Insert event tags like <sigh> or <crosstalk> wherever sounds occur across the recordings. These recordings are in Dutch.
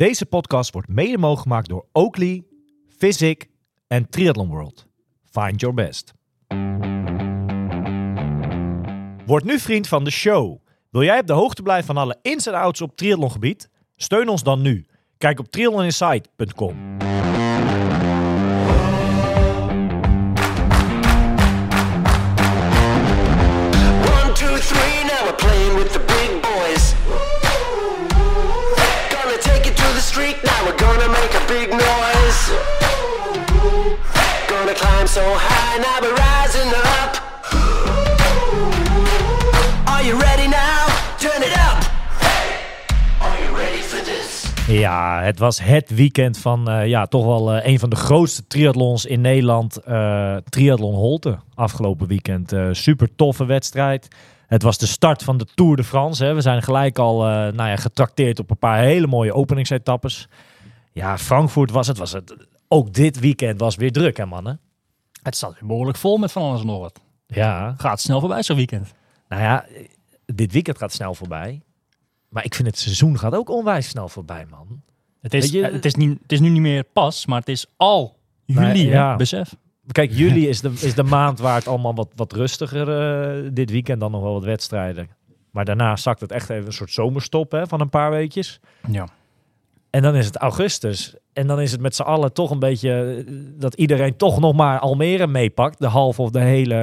Deze podcast wordt mede mogelijk gemaakt door Oakley, Physic en Triathlon World. Find your best. Word nu vriend van de show. Wil jij op de hoogte blijven van alle ins en outs op triathlongebied? Steun ons dan nu. Kijk op triathloninsight.com. so high, now rising up. Are you ready now? Turn it up. Are you ready for this? Ja, het was het weekend van eh, ja, toch wel eh, een van de grootste triathlons in Nederland. eh Triathlon Holte afgelopen weekend. Super toffe wedstrijd. Het was de start van de Tour de France. Hè. We zijn gelijk al nou ja, getrakteerd op een paar hele mooie openingsetappes. Ja, Frankfurt was het. Was het. Ook dit weekend was weer druk, hè mannen? Het staat weer behoorlijk vol met van alles en nog wat. Ja, Gaat snel voorbij zo'n weekend. nou ja, dit weekend gaat snel voorbij. Maar ik vind het seizoen gaat ook onwijs snel voorbij, man. Het is, je- het, is niet, het is nu niet meer pas, maar het is al juli, Nee, ja. besef. Kijk, <laughs> juli is de, is de maand waar het allemaal wat, wat rustiger eh, dit weekend dan nog wel wat wedstrijden. Maar daarna zakt het echt even een soort zomerstop hè, van een paar weekjes. Ja. En dan is het augustus. En dan is het met z'n allen toch een beetje eh, dat iedereen toch nog maar Almere meepakt. De halve of de hele,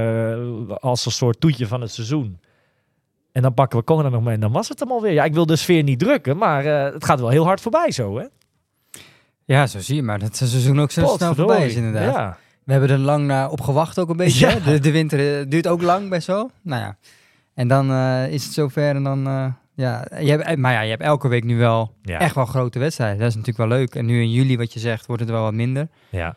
eh, als een soort toetje van het seizoen. En dan pakken we Kona nog mee en dan was het hem alweer. Ja, ik wil de sfeer niet drukken, maar eh, het gaat wel heel hard voorbij zo, hè? Ja, zo zie je maar. Dat het seizoen ook zo snel voorbij is inderdaad. Ja. We hebben er lang naar op gewacht ook een beetje. Ja. De, de winter duurt ook lang best wel. Nou ja. En dan is het zover en dan... ja, je hebt, maar ja, je hebt elke week nu wel Ja. echt wel grote wedstrijden. Dat is natuurlijk wel leuk. En nu in juli, wat je zegt, wordt het wel wat minder. ja.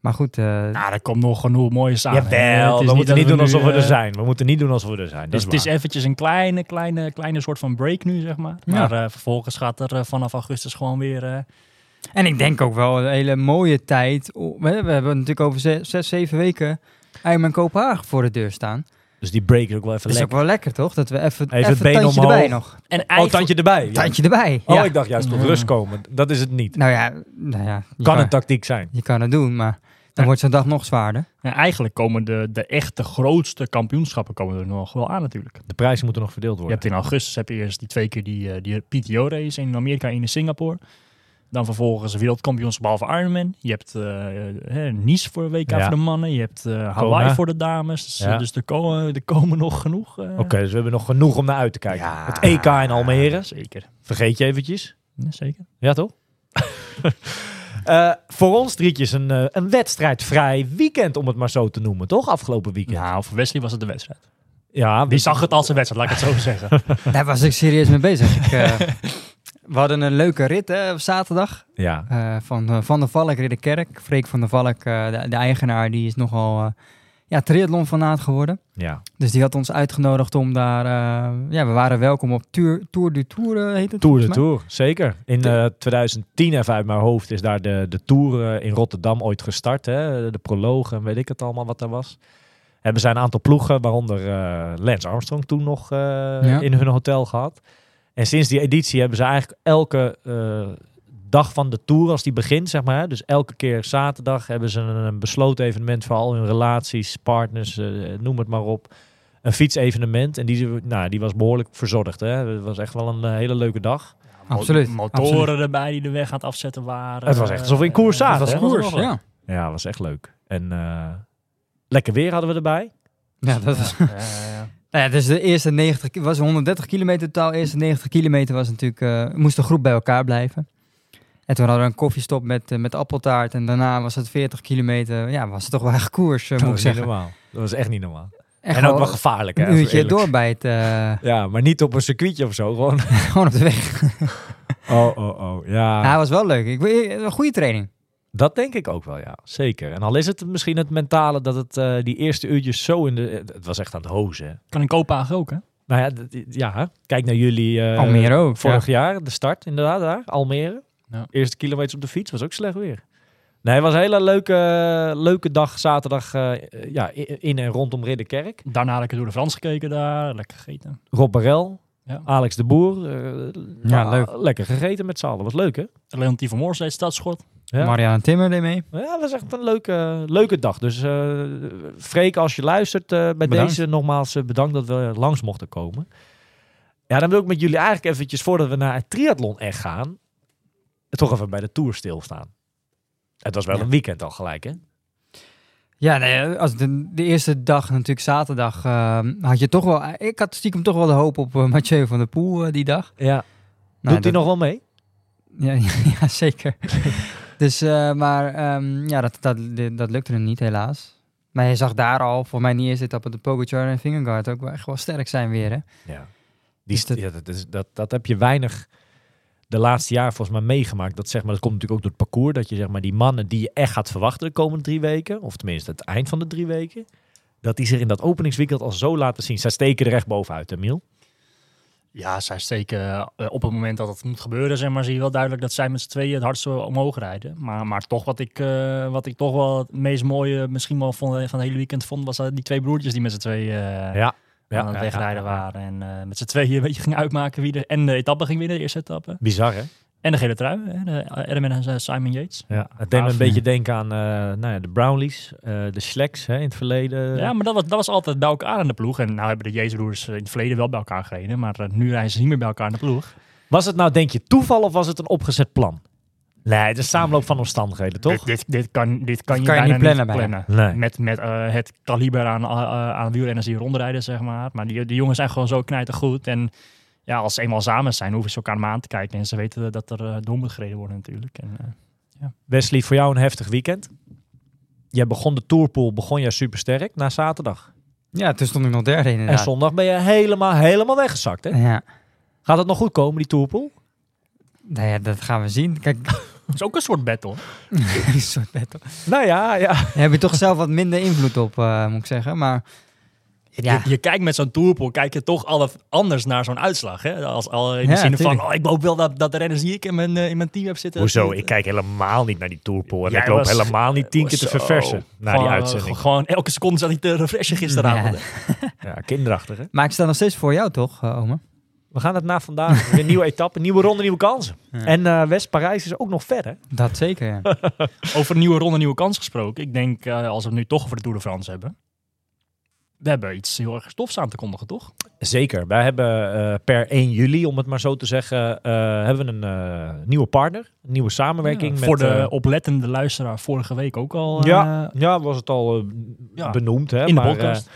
Maar goed, eh, Nou, er komt nog genoeg mooie samen. Jawel, we moeten niet doen alsof we er eh, zijn. We moeten niet doen alsof we er zijn. Dat Dus is het is eventjes een kleine, kleine, kleine soort van break nu, zeg maar. Ja. Maar eh, vervolgens gaat er eh, vanaf augustus gewoon weer... eh, En ik denk ook wel een hele mooie tijd. We hebben natuurlijk over zes, zes zeven weken Ironman Kopenhagen voor de deur staan. Dus die break is ook wel even Dat is ook lekker. wel lekker, toch? Dat we even, Even even, het been een tandje omhoog. erbij nog. en Oh, eigenlijk- tandje erbij. Ja. Tandje erbij. Oh, ja. ik dacht juist tot Ja. rust komen. Dat is het niet. Nou ja, nou ja je, Kan kan, een tactiek zijn. je kan het doen, maar dan Ja. wordt zo'n dag nog zwaarder. Ja, eigenlijk komen de, de echte grootste kampioenschappen komen er nog wel aan natuurlijk. De prijzen moeten nog verdeeld Je worden. hebt in augustus heb je eerst die twee keer die, eh, die PTO-race in Amerika en in Singapore. Dan vervolgens wereldkampioenschap behalve Ironman. Je hebt eh, eh, Nice voor WK Ja. voor de mannen. Je hebt eh, Hawaii Kona. voor de dames. Dus, Ja. dus er, komen, er komen nog genoeg. Oké, dus we hebben nog genoeg om naar uit te kijken. Ja. Het EK in Almere. Zeker. Vergeet je eventjes. Ja, zeker. Ja, toch? <laughs> Eh, voor ons drietjes een, een wedstrijdvrij weekend, om het maar zo te noemen, toch? Afgelopen weekend. Nou, voor Wesley was het de wedstrijd. Ja, Die zag het als een wedstrijd, laat ik het zo zeggen. <laughs> <laughs> Daar was ik serieus mee bezig. Ik, eh, we hadden een leuke rit hè, op zaterdag. Ja, eh, van eh, Van der Valk Ridderkerk. Freek van der Valk, eh, de, de eigenaar, die is nogal uh, ja, triathlon fanaat geworden. ja. Dus die had ons uitgenodigd om daar... ja, we waren welkom op Tour, Tour du Tour, heet het Tour de. Tour, zeker. In eh, 2010, even uit mijn hoofd, is daar de, de Tour in Rotterdam ooit gestart. Hè? De proloog en weet ik het allemaal wat daar was. Hebben zij een aantal ploegen, waaronder Lance Armstrong toen nog in hun hotel gehad. En sinds die editie hebben ze eigenlijk elke eh, dag van de Tour, als die begint, zeg maar. Dus elke keer zaterdag hebben ze een, een besloten evenement voor al hun relaties, partners, eh, noem het maar op. Een fietsevenement. En die, nou, die was behoorlijk verzorgd. Hè? Het was echt wel een eh, hele leuke dag. Absoluut. Motoren absoluut. erbij die de weg aan het afzetten waren. Het was echt alsof we in koers zaten, Dat was koers, ja. Ja, was echt leuk. En eh, lekker weer hadden we erbij. Ja, dat was... Ja, ja, ja. <laughs> Nou ja, dus de eerste 90, ki- was 130 kilometer totaal. De eerste 90 kilometer was natuurlijk, eh, moest de groep bij elkaar blijven. En toen hadden we een koffiestop met, eh, met appeltaart. En daarna was het 40 kilometer. Ja, was het toch wel echt koers, eh, Dat moet ik zeggen. normaal. Dat was echt niet normaal. En, En ook wel gevaarlijk. Hè, een uurtje doorbijt. Ja, maar niet op een circuitje of zo. Gewoon. <laughs> gewoon op de weg. <laughs> Oh, oh, oh. Ja, Ja, was wel leuk. Ik, een goede training. Dat denk ik ook wel, ja. Zeker. En al is het misschien het mentale dat het eh, die eerste uurtjes zo in de... Het was echt aan het hozen. hè. Kan in Kopenhagen ook, hè? Nou ja, ja kijk naar jullie... eh, Almere ook, Vorig jaar, de start inderdaad daar. Almere. Ja. Eerste kilometers op de fiets, was ook slecht weer. Nee, het was een hele leuke, leuke dag zaterdag eh, ja, in en rondom Ridderkerk. Daarna lekker door de Frans gekeken daar, lekker gegeten. Rob Barel, Ja. Alex de Boer. Ja, leuk. Lekker gegeten met z'n allen. Was leuk, hè? Leontien van Moors deed stadschot. Ja. Marianne Timmer deed mee. Ja, dat was echt een leuke, leuke dag. Dus eh Freek, als je luistert, eh, bij Bedankt. deze nogmaals eh, bedankt dat we langs mochten komen. Ja, dan wil ik met jullie eigenlijk eventjes, voordat we naar het triathlon echt gaan, toch even bij de Tour stilstaan. Het was wel Ja. een weekend al gelijk, hè? Ja, nee, als de, de eerste dag, natuurlijk zaterdag, had je toch wel... Ik had stiekem toch wel de hoop op Mathieu van der Poel die dag. Ja. Nou, Doet hij nog wel mee? Ja, <laughs> ja, zeker. Dus, eh, maar ehm, ja, dat, dat, dat lukte hem niet helaas. Maar je zag daar al, voor mij niet eerst etappe, de Pogacar en Vingegaard ook wel echt wel sterk zijn weer, hè? Ja. Die, Dus dat- ja, dat, is, dat, dat heb je weinig de laatste jaren volgens mij meegemaakt. Dat, zeg maar, dat komt natuurlijk ook door het parcours. Dat je zeg maar, die mannen die je echt gaat verwachten de komende drie weken, of tenminste het eind van de drie weken, dat die zich in dat openingsweekend al zo laten zien. Zij steken er echt bovenuit, Emiel. Ja, zij steken eh, op het moment dat het moet gebeuren, zeg maar, zie je wel duidelijk dat zij met z'n tweeën het hardste omhoog rijden. Maar, maar toch wat ik, eh, wat ik toch wel het meest mooie misschien wel van, van het hele weekend vond, was dat die twee broertjes die met z'n tweeën eh, Ja. aan het wegrijden waren. En met z'n tweeën een beetje gingen uitmaken wie de, en de etappe ging winnen, de eerste etappe. Bizar, hè? En de gele trui, hè, de Ermen en eh, Simon Yates. Ja. Het deed me een beetje denken aan eh, nou ja, de Brownlees, eh, de Slacks hè, in het verleden. Ja, maar dat was, dat was altijd bij elkaar in de ploeg. En nou hebben de Jezeroers in het verleden wel bij elkaar gereden. Maar eh, nu rijden ze niet meer bij elkaar in de ploeg. Was het nou, denk je, toeval of was het een opgezet plan? Nee, het is samenloop van omstandigheden, toch? Dit, dit, dit kan, dit kan je, kan je bijna niet plannen. Nee. Met, met eh, het kaliber aan, uh, aan wielrenners die rondrijden, zeg maar. Maar die, die jongens zijn gewoon zo knijtergoed. En ja, als ze eenmaal samen zijn, hoeven ze elkaar maar aan te kijken. En ze weten dat er eh, door moet gereden worden natuurlijk. En, eh, Wesley, voor jou een heftig weekend. Jij begon de tourpool, begon jij supersterk na zaterdag. Ja, toen stond ik nog derde En inderdaad. zondag ben je helemaal, helemaal weggezakt. Hè? Ja. Gaat het nog goed komen, die tourpool? Nou ja, dat gaan we zien. Kijk, <laughs> het is ook een soort battle. <laughs> een soort battle. Nou ja, ja. Daar heb je toch zelf wat minder invloed op, eh, moet ik zeggen. Maar ja, Je, je kijkt met zo'n tourpool, kijk je toch al anders naar zo'n uitslag. Hè? Als, al in de Ja, zin van, oh, ik hoop wel dat, dat de renners die ik in mijn, eh, in mijn team heb zitten... Hoezo? Ik kijk helemaal niet naar die tourpool. En Jij ik loop was- helemaal niet tien keer te verversen na die Gewoon, uitzending. Gewoon elke seconde zat hij te refreshen gisteravond. Ja, <laughs> kinderachtig hè? maar ik sta nog steeds voor jou, toch, eh, Ome? We gaan het na vandaag. <laughs> Weer een nieuwe etappe, nieuwe ronde, nieuwe kansen. Ja. En eh, West-Parijs is ook nog ver hè? Dat zeker, ja. <laughs> Over een nieuwe ronde, nieuwe kans gesproken. Ik denk, eh, als we het nu toch over de Tour de France hebben. We hebben iets heel erg stofs aan te kondigen, toch? Zeker. Wij hebben eh, per 1 juli, om het maar zo te zeggen, eh, hebben we een eh, nieuwe partner. Een nieuwe samenwerking. Ja, met, voor de oplettende luisteraar vorige week ook al. ja, ja, was het al ja, benoemd. Hè? in de maar, podcast. eh,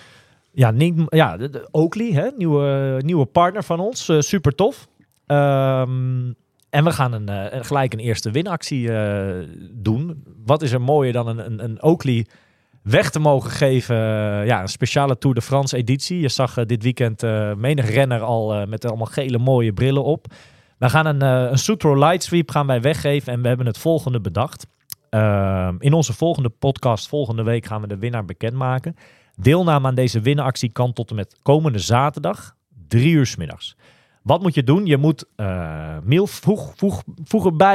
ja, niet, ja de, de Oakley, hè? Nieuwe, nieuwe partner van ons. super tof. Ehm, en we gaan een, gelijk een eerste winactie doen. Wat is er mooier dan een, een, een Oakley weg te mogen geven? eh, ja, een speciale Tour de France editie. Je zag eh, dit weekend eh, menig renner al met allemaal gele mooie brillen op. We gaan een, een Sutro Light Sweep gaan wij weggeven en we hebben het volgende bedacht. Ehm, in onze volgende podcast, volgende week, gaan we de winnaar bekendmaken. Deelname aan deze winactie kan tot en met komende zaterdag, drie uur 's middags. Wat moet je doen? Je moet, eh Miel, voeg, voeg,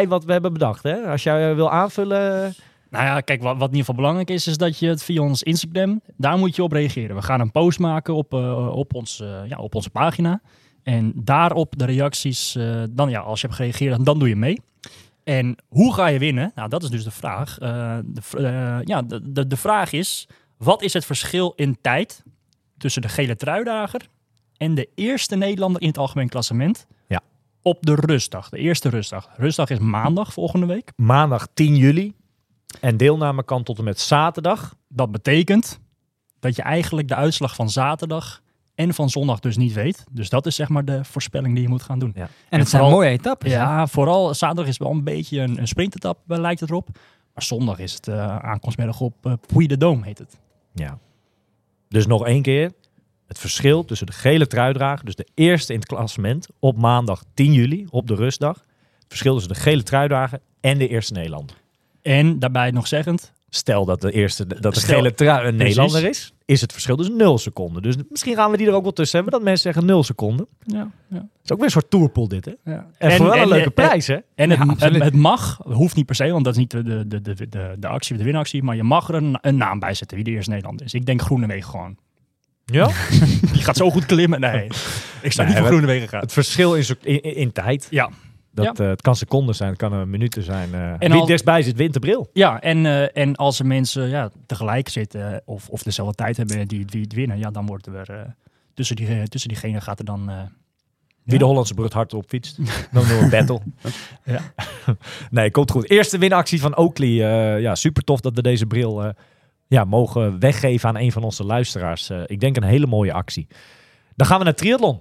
wat we hebben bedacht. Hè? Als jij wil aanvullen. Nou ja, kijk, wat, wat in ieder geval belangrijk is, is dat je het via ons Instagram, daar moet je op reageren. We gaan een post maken op, eh, op, ons, eh, ja, op onze pagina. En daarop de reacties, eh, dan ja, als je hebt gereageerd, dan doe je mee. En hoe ga je winnen? Nou, dat is dus de vraag. De, ja, de, de, de vraag is, wat is het verschil in tijd tussen de gele truidager en de eerste Nederlander in het algemeen klassement Ja. op de rustdag, de eerste rustdag. Rustdag is maandag volgende week. Maandag 10 juli. En deelname kan tot en met zaterdag. Dat betekent dat je eigenlijk de uitslag van zaterdag en van zondag dus niet weet. Dus dat is zeg maar de voorspelling die je moet gaan doen. Ja. En het zijn mooie etappes. hè? Ja, vooral zaterdag is wel een beetje een, een sprintetap, eh, lijkt het erop. Maar zondag is het eh aankomstmiddag op uh, Puy de Dôme, heet het. Ja. Dus nog één keer. Het verschil tussen de gele truidrager, dus de eerste in het klassement, op maandag 10 juli, op de rustdag. Het verschil tussen de gele truidrager en de eerste Nederlander. En daarbij nog zeggend, Stel dat de eerste, dat de Stel- gele trui een. Nederlander is, is het verschil dus 0 seconden. Dus misschien gaan we die er ook wel tussen hebben, dat mensen zeggen 0 seconden. ja, ja, Dat is ook weer een soort tourpool dit, hè? ja. En, voor wel een leuke en- prijs, hè? En het, Ja, het, het mag, hoeft niet per se, want dat is niet de, de, de, de, de, actie, de winactie. Maar je mag er een, een naam bij zetten wie de eerste Nederlander is. Ik denk Groenewegen gewoon. Ja? <laughs> Die gaat zo goed klimmen. Nee. <laughs> Ik sta Nee, niet voor we- Groenewegen gaat. Het verschil in, sec- in, in tijd. Ja. Dat, eh, het kan seconden zijn, het kan een minuten zijn. eh wie al- het dichtstbij zit, wint de bril. Ja, en, eh, en als er mensen ja, tegelijk zitten of, of dezelfde tijd hebben die, die het winnen, ja, dan wordt er eh, tussen, die, tussen diegenen gaat er dan... Wie Ja. de Hollandse brug hardop op fietst. Dan doen we een battle. <laughs> Ja. <laughs> nee, komt goed. Eerste winactie van Oakley. Ja, super tof dat we deze bril ja, mogen weggeven aan een van onze luisteraars. Ik denk een hele mooie actie. Dan gaan we naar triathlon.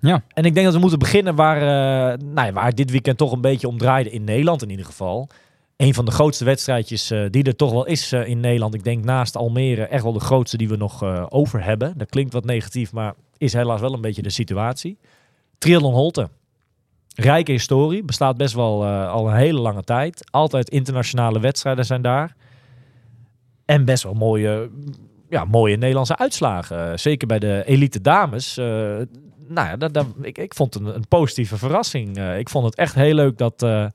Ja. En ik denk dat we moeten beginnen waar, eh, nou ja, waar dit weekend toch een beetje om draaide. In Nederland in ieder geval. Een van de grootste wedstrijdjes eh, die er toch wel is eh, in Nederland. Ik denk naast Almere echt wel de grootste die we nog over hebben. Dat klinkt wat negatief, maar is helaas wel een beetje de situatie. Triathlon Holte. Rijke historie, bestaat best wel al een hele lange tijd. Altijd internationale wedstrijden zijn daar. En best wel mooie, ja, mooie Nederlandse uitslagen. Zeker bij de elite dames. Nou ja, dat, dat- ik, ik vond het een, een positieve verrassing. Eh, ik vond het echt heel leuk dat, eh,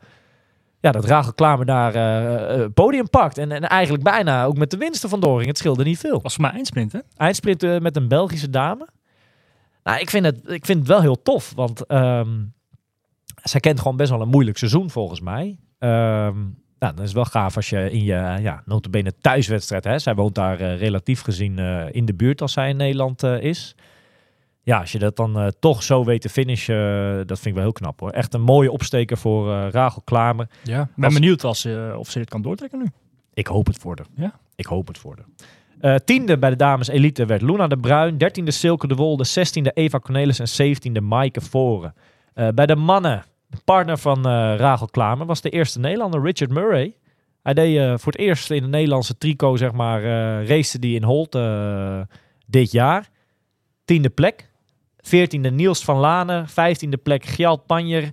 ja, dat Rachel Klamer daar eh, podium pakt. En, en eigenlijk bijna ook met de winsten van Doring. Het scheelde niet veel. was voor mij eindsprint, hè? Eindsprint met een Belgische dame. Nou, ik vind het, ik vind het wel heel tof, want ehm, zij kent gewoon best wel een moeilijk seizoen volgens mij. Ehm nou, dat is wel gaaf als je in je, ja, notabene thuiswedstrijd, hè, zij woont daar relatief gezien in de buurt als zij in Nederland is. Ja, als je dat dan eh, toch zo weet te finishen, eh, dat vind ik wel heel knap hoor. Echt een mooie opsteker voor eh Rachel Klamer. Ja. Ik ben Als- benieuwd als, of ze dit kan doortrekken nu. Ik hoop het voor haar. Ja. Ik hoop het voor. Eh, tiende bij de dames elite werd Luna de Bruin. Dertiende Silke de Wolde. Zestiende Eva Cornelis. En zeventiende Maaike Voren. Eh, bij de mannen, de partner van Rachel Klamer, was de eerste Nederlander Richard Murray. Hij deed voor het eerst in de Nederlandse trico, zeg maar, race die in Holt dit jaar. Tiende plek. Veertiende Niels van Lanen. Vijftiende plek Gjalt Panjer.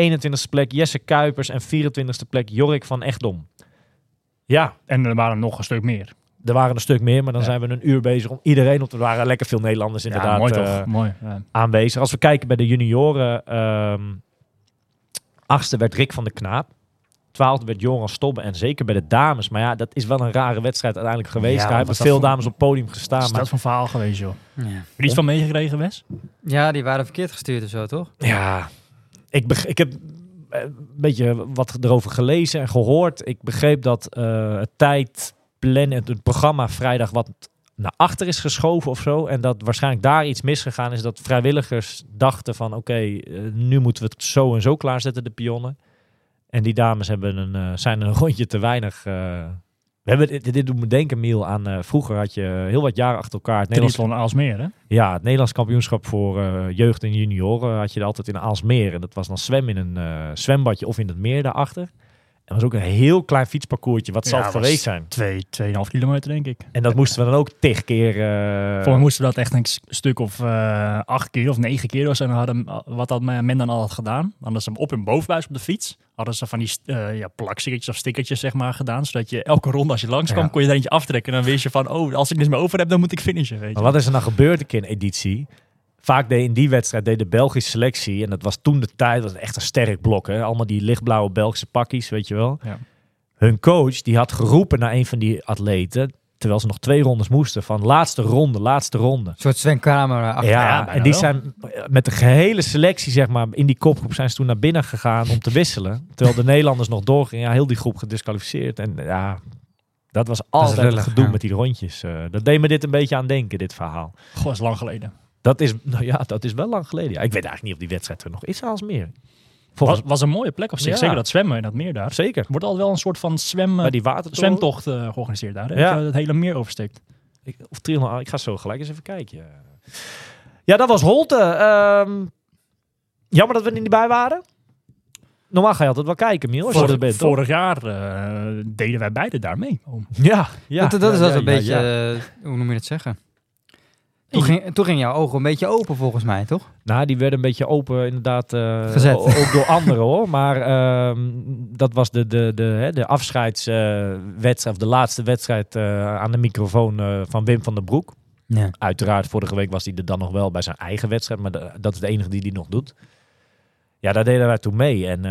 21ste plek Jesse Kuipers. En 24ste plek Jorik van Echtdom. Ja, En er waren nog een stuk meer. er waren een stuk meer, maar dan Ja. zijn we een uur bezig om iedereen, want er waren lekker veel Nederlanders inderdaad ja, mooi eh, toch? mooi. Ja. aanwezig. Als we kijken bij de junioren, ehm achtste werd Rick van de Knaap. Twaalfde werd Joran Stobbe en zeker bij de dames. Maar ja, dat is wel een rare wedstrijd uiteindelijk geweest. Ja, Daar hebben veel dames op het podium gestaan. is Maar dat van verhaal geweest, joh. Heb Ja. je er iets van meegekregen, Wes? ja, die waren verkeerd gestuurd of zo, toch? Ja, ik, beg- ik heb eh, een beetje wat erover gelezen en gehoord. Ik begreep dat eh, het tijdplannen, het, het programma vrijdag wat naar achter is geschoven of zo. En dat waarschijnlijk daar iets misgegaan is. Dat vrijwilligers dachten van oké, eh, nu moeten we het zo en zo klaarzetten, de pionnen. En die dames hebben een, eh, zijn een <laughs> rondje te weinig. eh, we hebben, dit, dit doet me denken, Miel, aan eh, vroeger had je heel wat jaren achter elkaar het Nederlands Aalsmeer, hè? ja, het Nederlands kampioenschap voor jeugd en junioren had je er altijd in Aalsmeer. En dat was dan zwemmen in een zwembadje of in het meer daarachter. Dat was ook een heel klein fietsparcoursje, wat zal Ja, het geweest zijn. Twee, 2,5 kilometer, denk ik. En dat moesten we dan ook tig keer... eh, Voor mij moesten we dat echt een stuk of eh, acht keer of negen keer of zo. En hadden, wat had men dan al had gedaan? Dan hadden ze hem op hun bovenbuis op de fiets. Hadden ze van die eh ja, plakstickertjes of stickertjes zeg maar gedaan. Zodat je elke ronde als je langskwam Ja. kon je er eentje aftrekken. En dan wist je van, oh, als ik niks meer over heb, dan moet ik finishen. Weet je. Maar wat is er nou gebeurd een keer in editie? Vaak deed in die wedstrijd deed de Belgische selectie, en dat was toen de tijd, was echt een sterk blok. Hè? Allemaal die lichtblauwe Belgische pakjes, weet je wel. Ja. Hun coach die had geroepen naar een van die atleten, terwijl ze nog twee rondes moesten, van laatste ronde, laatste ronde. Een soort Sven Kramer eh, achter. Ja, en die wel. zijn met de gehele selectie, zeg maar, in die kopgroep zijn ze toen naar binnen gegaan om te wisselen. Terwijl de Nederlanders nog doorgingen. Ja, heel die groep gedisqualificeerd. En ja, dat was altijd lullig, het gedoe ja. met die rondjes. Eh, dat deed me dit een beetje aan denken, dit verhaal. Goh, is lang geleden. Dat is, nou ja, dat is wel lang geleden. Ja, ik weet eigenlijk niet of die wedstrijd er nog is als meer. Was, Volgens was een mooie plek op zich. Ja. Zeker dat zwemmen en dat meer daar. zeker. Er wordt al wel een soort van zwem, die zwemtocht eh, georganiseerd daar. Hè? Ja. Dat het hele meer oversteekt. Ik, of triathlon, ik ga zo gelijk eens even kijken. Ja, dat was Holte. Ehm, jammer dat we er niet bij waren. Normaal ga je altijd wel kijken, Miel, als je Vorig, er bent. toch? vorig jaar eh, deden wij beide daar mee. Ja, ja. dat dat is ja, wel ja, een ja, beetje, ja. eh, hoe noem je het zeggen? Toen ging, toen ging jouw ogen een beetje open volgens mij, toch? Nou, die werden een beetje open inderdaad. eh, Gezet. Ook door anderen hoor. Maar ehm, dat was de, de, de, hè, de afscheidswedstrijd, of de laatste wedstrijd eh, aan de microfoon eh, van Wim van der Broek. Ja. Uiteraard, vorige week was hij er dan nog wel bij zijn eigen wedstrijd. Maar de- dat is de enige die hij nog doet. Ja, daar deden wij toen mee. En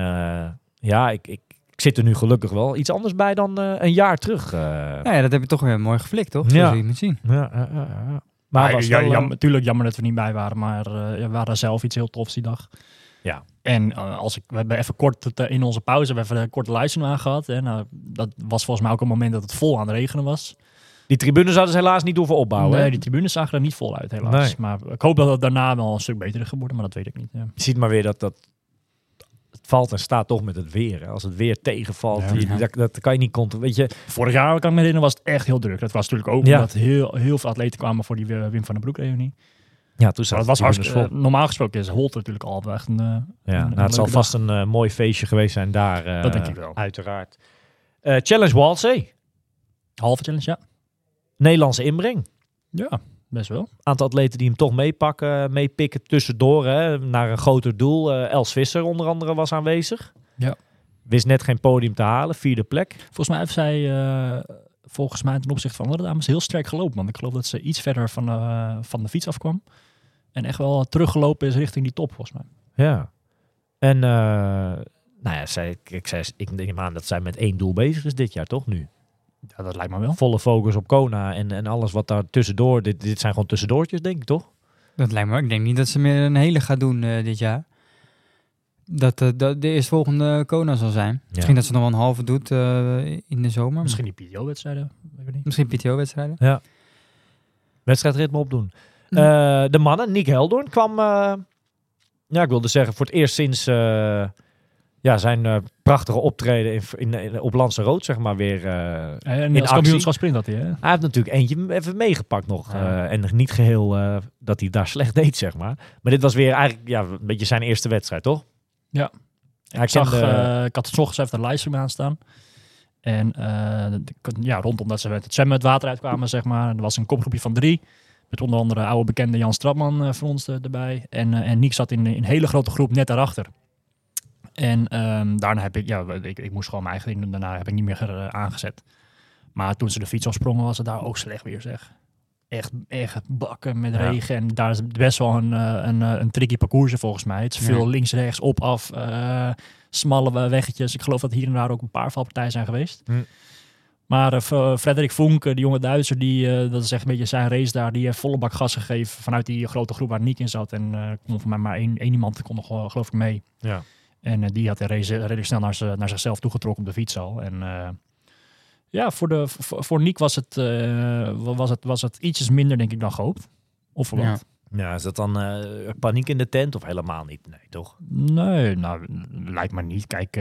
ja, ik, ik, ik zit er nu gelukkig wel iets anders bij dan een jaar terug. Nou ja, dat heb je toch weer mooi geflikt, toch? Ja. Zo je moet zien. Ja, ja, ja, ja. Maar Maar was ja, wel, jam- natuurlijk jammer dat we niet bij waren, maar eh, we hadden zelf iets heel tofs die dag. Ja. En eh, als ik, we hebben even kort het, eh, in onze pauze, we hebben een korte luister aan gehad. En nou, dat was volgens mij ook een moment dat het vol aan het regenen was. die tribunes hadden ze helaas niet hoeven opbouwen. hè? nee, die tribunes zagen er niet vol uit helaas. Nee. Maar ik hoop dat het daarna wel een stuk beter is geworden, maar dat weet ik niet. Ja. Je ziet maar weer dat dat valt en staat toch met het weer. hè. Als het weer tegenvalt, Ja. dat, dat kan je niet controleren. Weet je, Vorig jaar, kan ik me herinneren, was het echt heel druk. Dat was natuurlijk ook Ja. omdat heel, heel veel atleten kwamen voor die eh, Wim van den Broek reunie. ja, toen het was hartstikke, eh, normaal gesproken is Holt natuurlijk al echt een... eh, Ja, een- nou, het zal vast een mooi feestje geweest zijn daar. eh, Dat denk ik wel. Uiteraard. Eh, Challenge Walsee. halve challenge, ja. Nederlandse inbreng. Ja, best wel. Aantal atleten die hem toch meepakken, meepikken tussendoor hè, naar een groter doel. Eh, Els Visser onder andere was aanwezig. Ja. Wist net geen podium te halen, vierde plek. Volgens mij heeft zij, eh, volgens mij ten opzichte van andere dames, heel sterk gelopen. Want ik geloof dat ze iets verder van, eh, van de fiets afkwam. En echt wel teruggelopen is richting die top, volgens mij. Ja. En nou ja, zij, ik, ik, zei, ik neem aan dat zij met één doel bezig is dit jaar, toch nu? Ja, dat lijkt me wel. Volle focus op Kona en, en alles wat daar tussendoor. Dit, dit zijn gewoon tussendoortjes, denk ik, toch? Dat lijkt me. Ik denk niet dat ze meer een hele gaat doen eh, dit jaar. Dat, eh, dat de eerstvolgende Kona zal zijn. Misschien dat ze nog wel een halve doet eh, in de zomer. Misschien die PTO-wedstrijden, weet ik niet. Misschien PTO-wedstrijden. Wedstrijdritme opdoen. Hm. Eh, de mannen, Nick Heldoorn, kwam, eh, ja, ik wilde zeggen, voor het eerst sinds eh, ja, zijn eh, prachtige optreden in, in, in- op Landse Rood, zeg maar, weer. eh, En In als actie. kampioenschap sprint had hij, hè? hij heeft natuurlijk eentje even meegepakt nog. Ja. en niet geheel eh, dat hij daar slecht deed, zeg maar. Maar dit was weer eigenlijk ja, een beetje zijn eerste wedstrijd, toch? Ja. Hij ik, zag, eh, ik had het ochtends even de livestream aanstaan. En de- ja, rondom dat ze met het zwemmen het water uitkwamen, zeg maar. Er was een kopgroepje van drie. Met onder andere oude bekende Jan Strapman eh, van ons er- erbij. En, en Niek zat in in een hele grote groep net daarachter. En ehm, daarna heb ik, ja, ik, ik moest gewoon mijn eigen ding doen. Daarna heb ik niet meer eh, aangezet. Maar toen ze de fiets afsprongen, was het daar ook slecht weer, zeg. Echt, echt bakken met Ja. regen. En daar is best wel een, eh, een, eh, een tricky parcours volgens mij. Het is veel Ja. links, rechts, op, af. smalle weggetjes. Ik geloof dat hier en daar ook een paar valpartijen zijn geweest. Hm. Maar F- Frederik Vonk, die jonge Duitser, die, eh, dat is echt een beetje zijn race daar. Die heeft volle bak gas gegeven vanuit die grote groep waar Niek in zat. En eh kon voor mij maar één, één iemand kon nog geloof ik mee. Ja. En eh, die had de race redelijk snel naar, naar zichzelf toegetrokken op de fiets al. En eh, ja, voor, de, voor, voor Niek was het, eh, was, het, was het ietsjes minder, denk ik, dan gehoopt. Of verwacht. Ja, is dat dan paniek in de tent of helemaal niet? Nee, toch? Nee, nou, lijkt me niet. Kijk,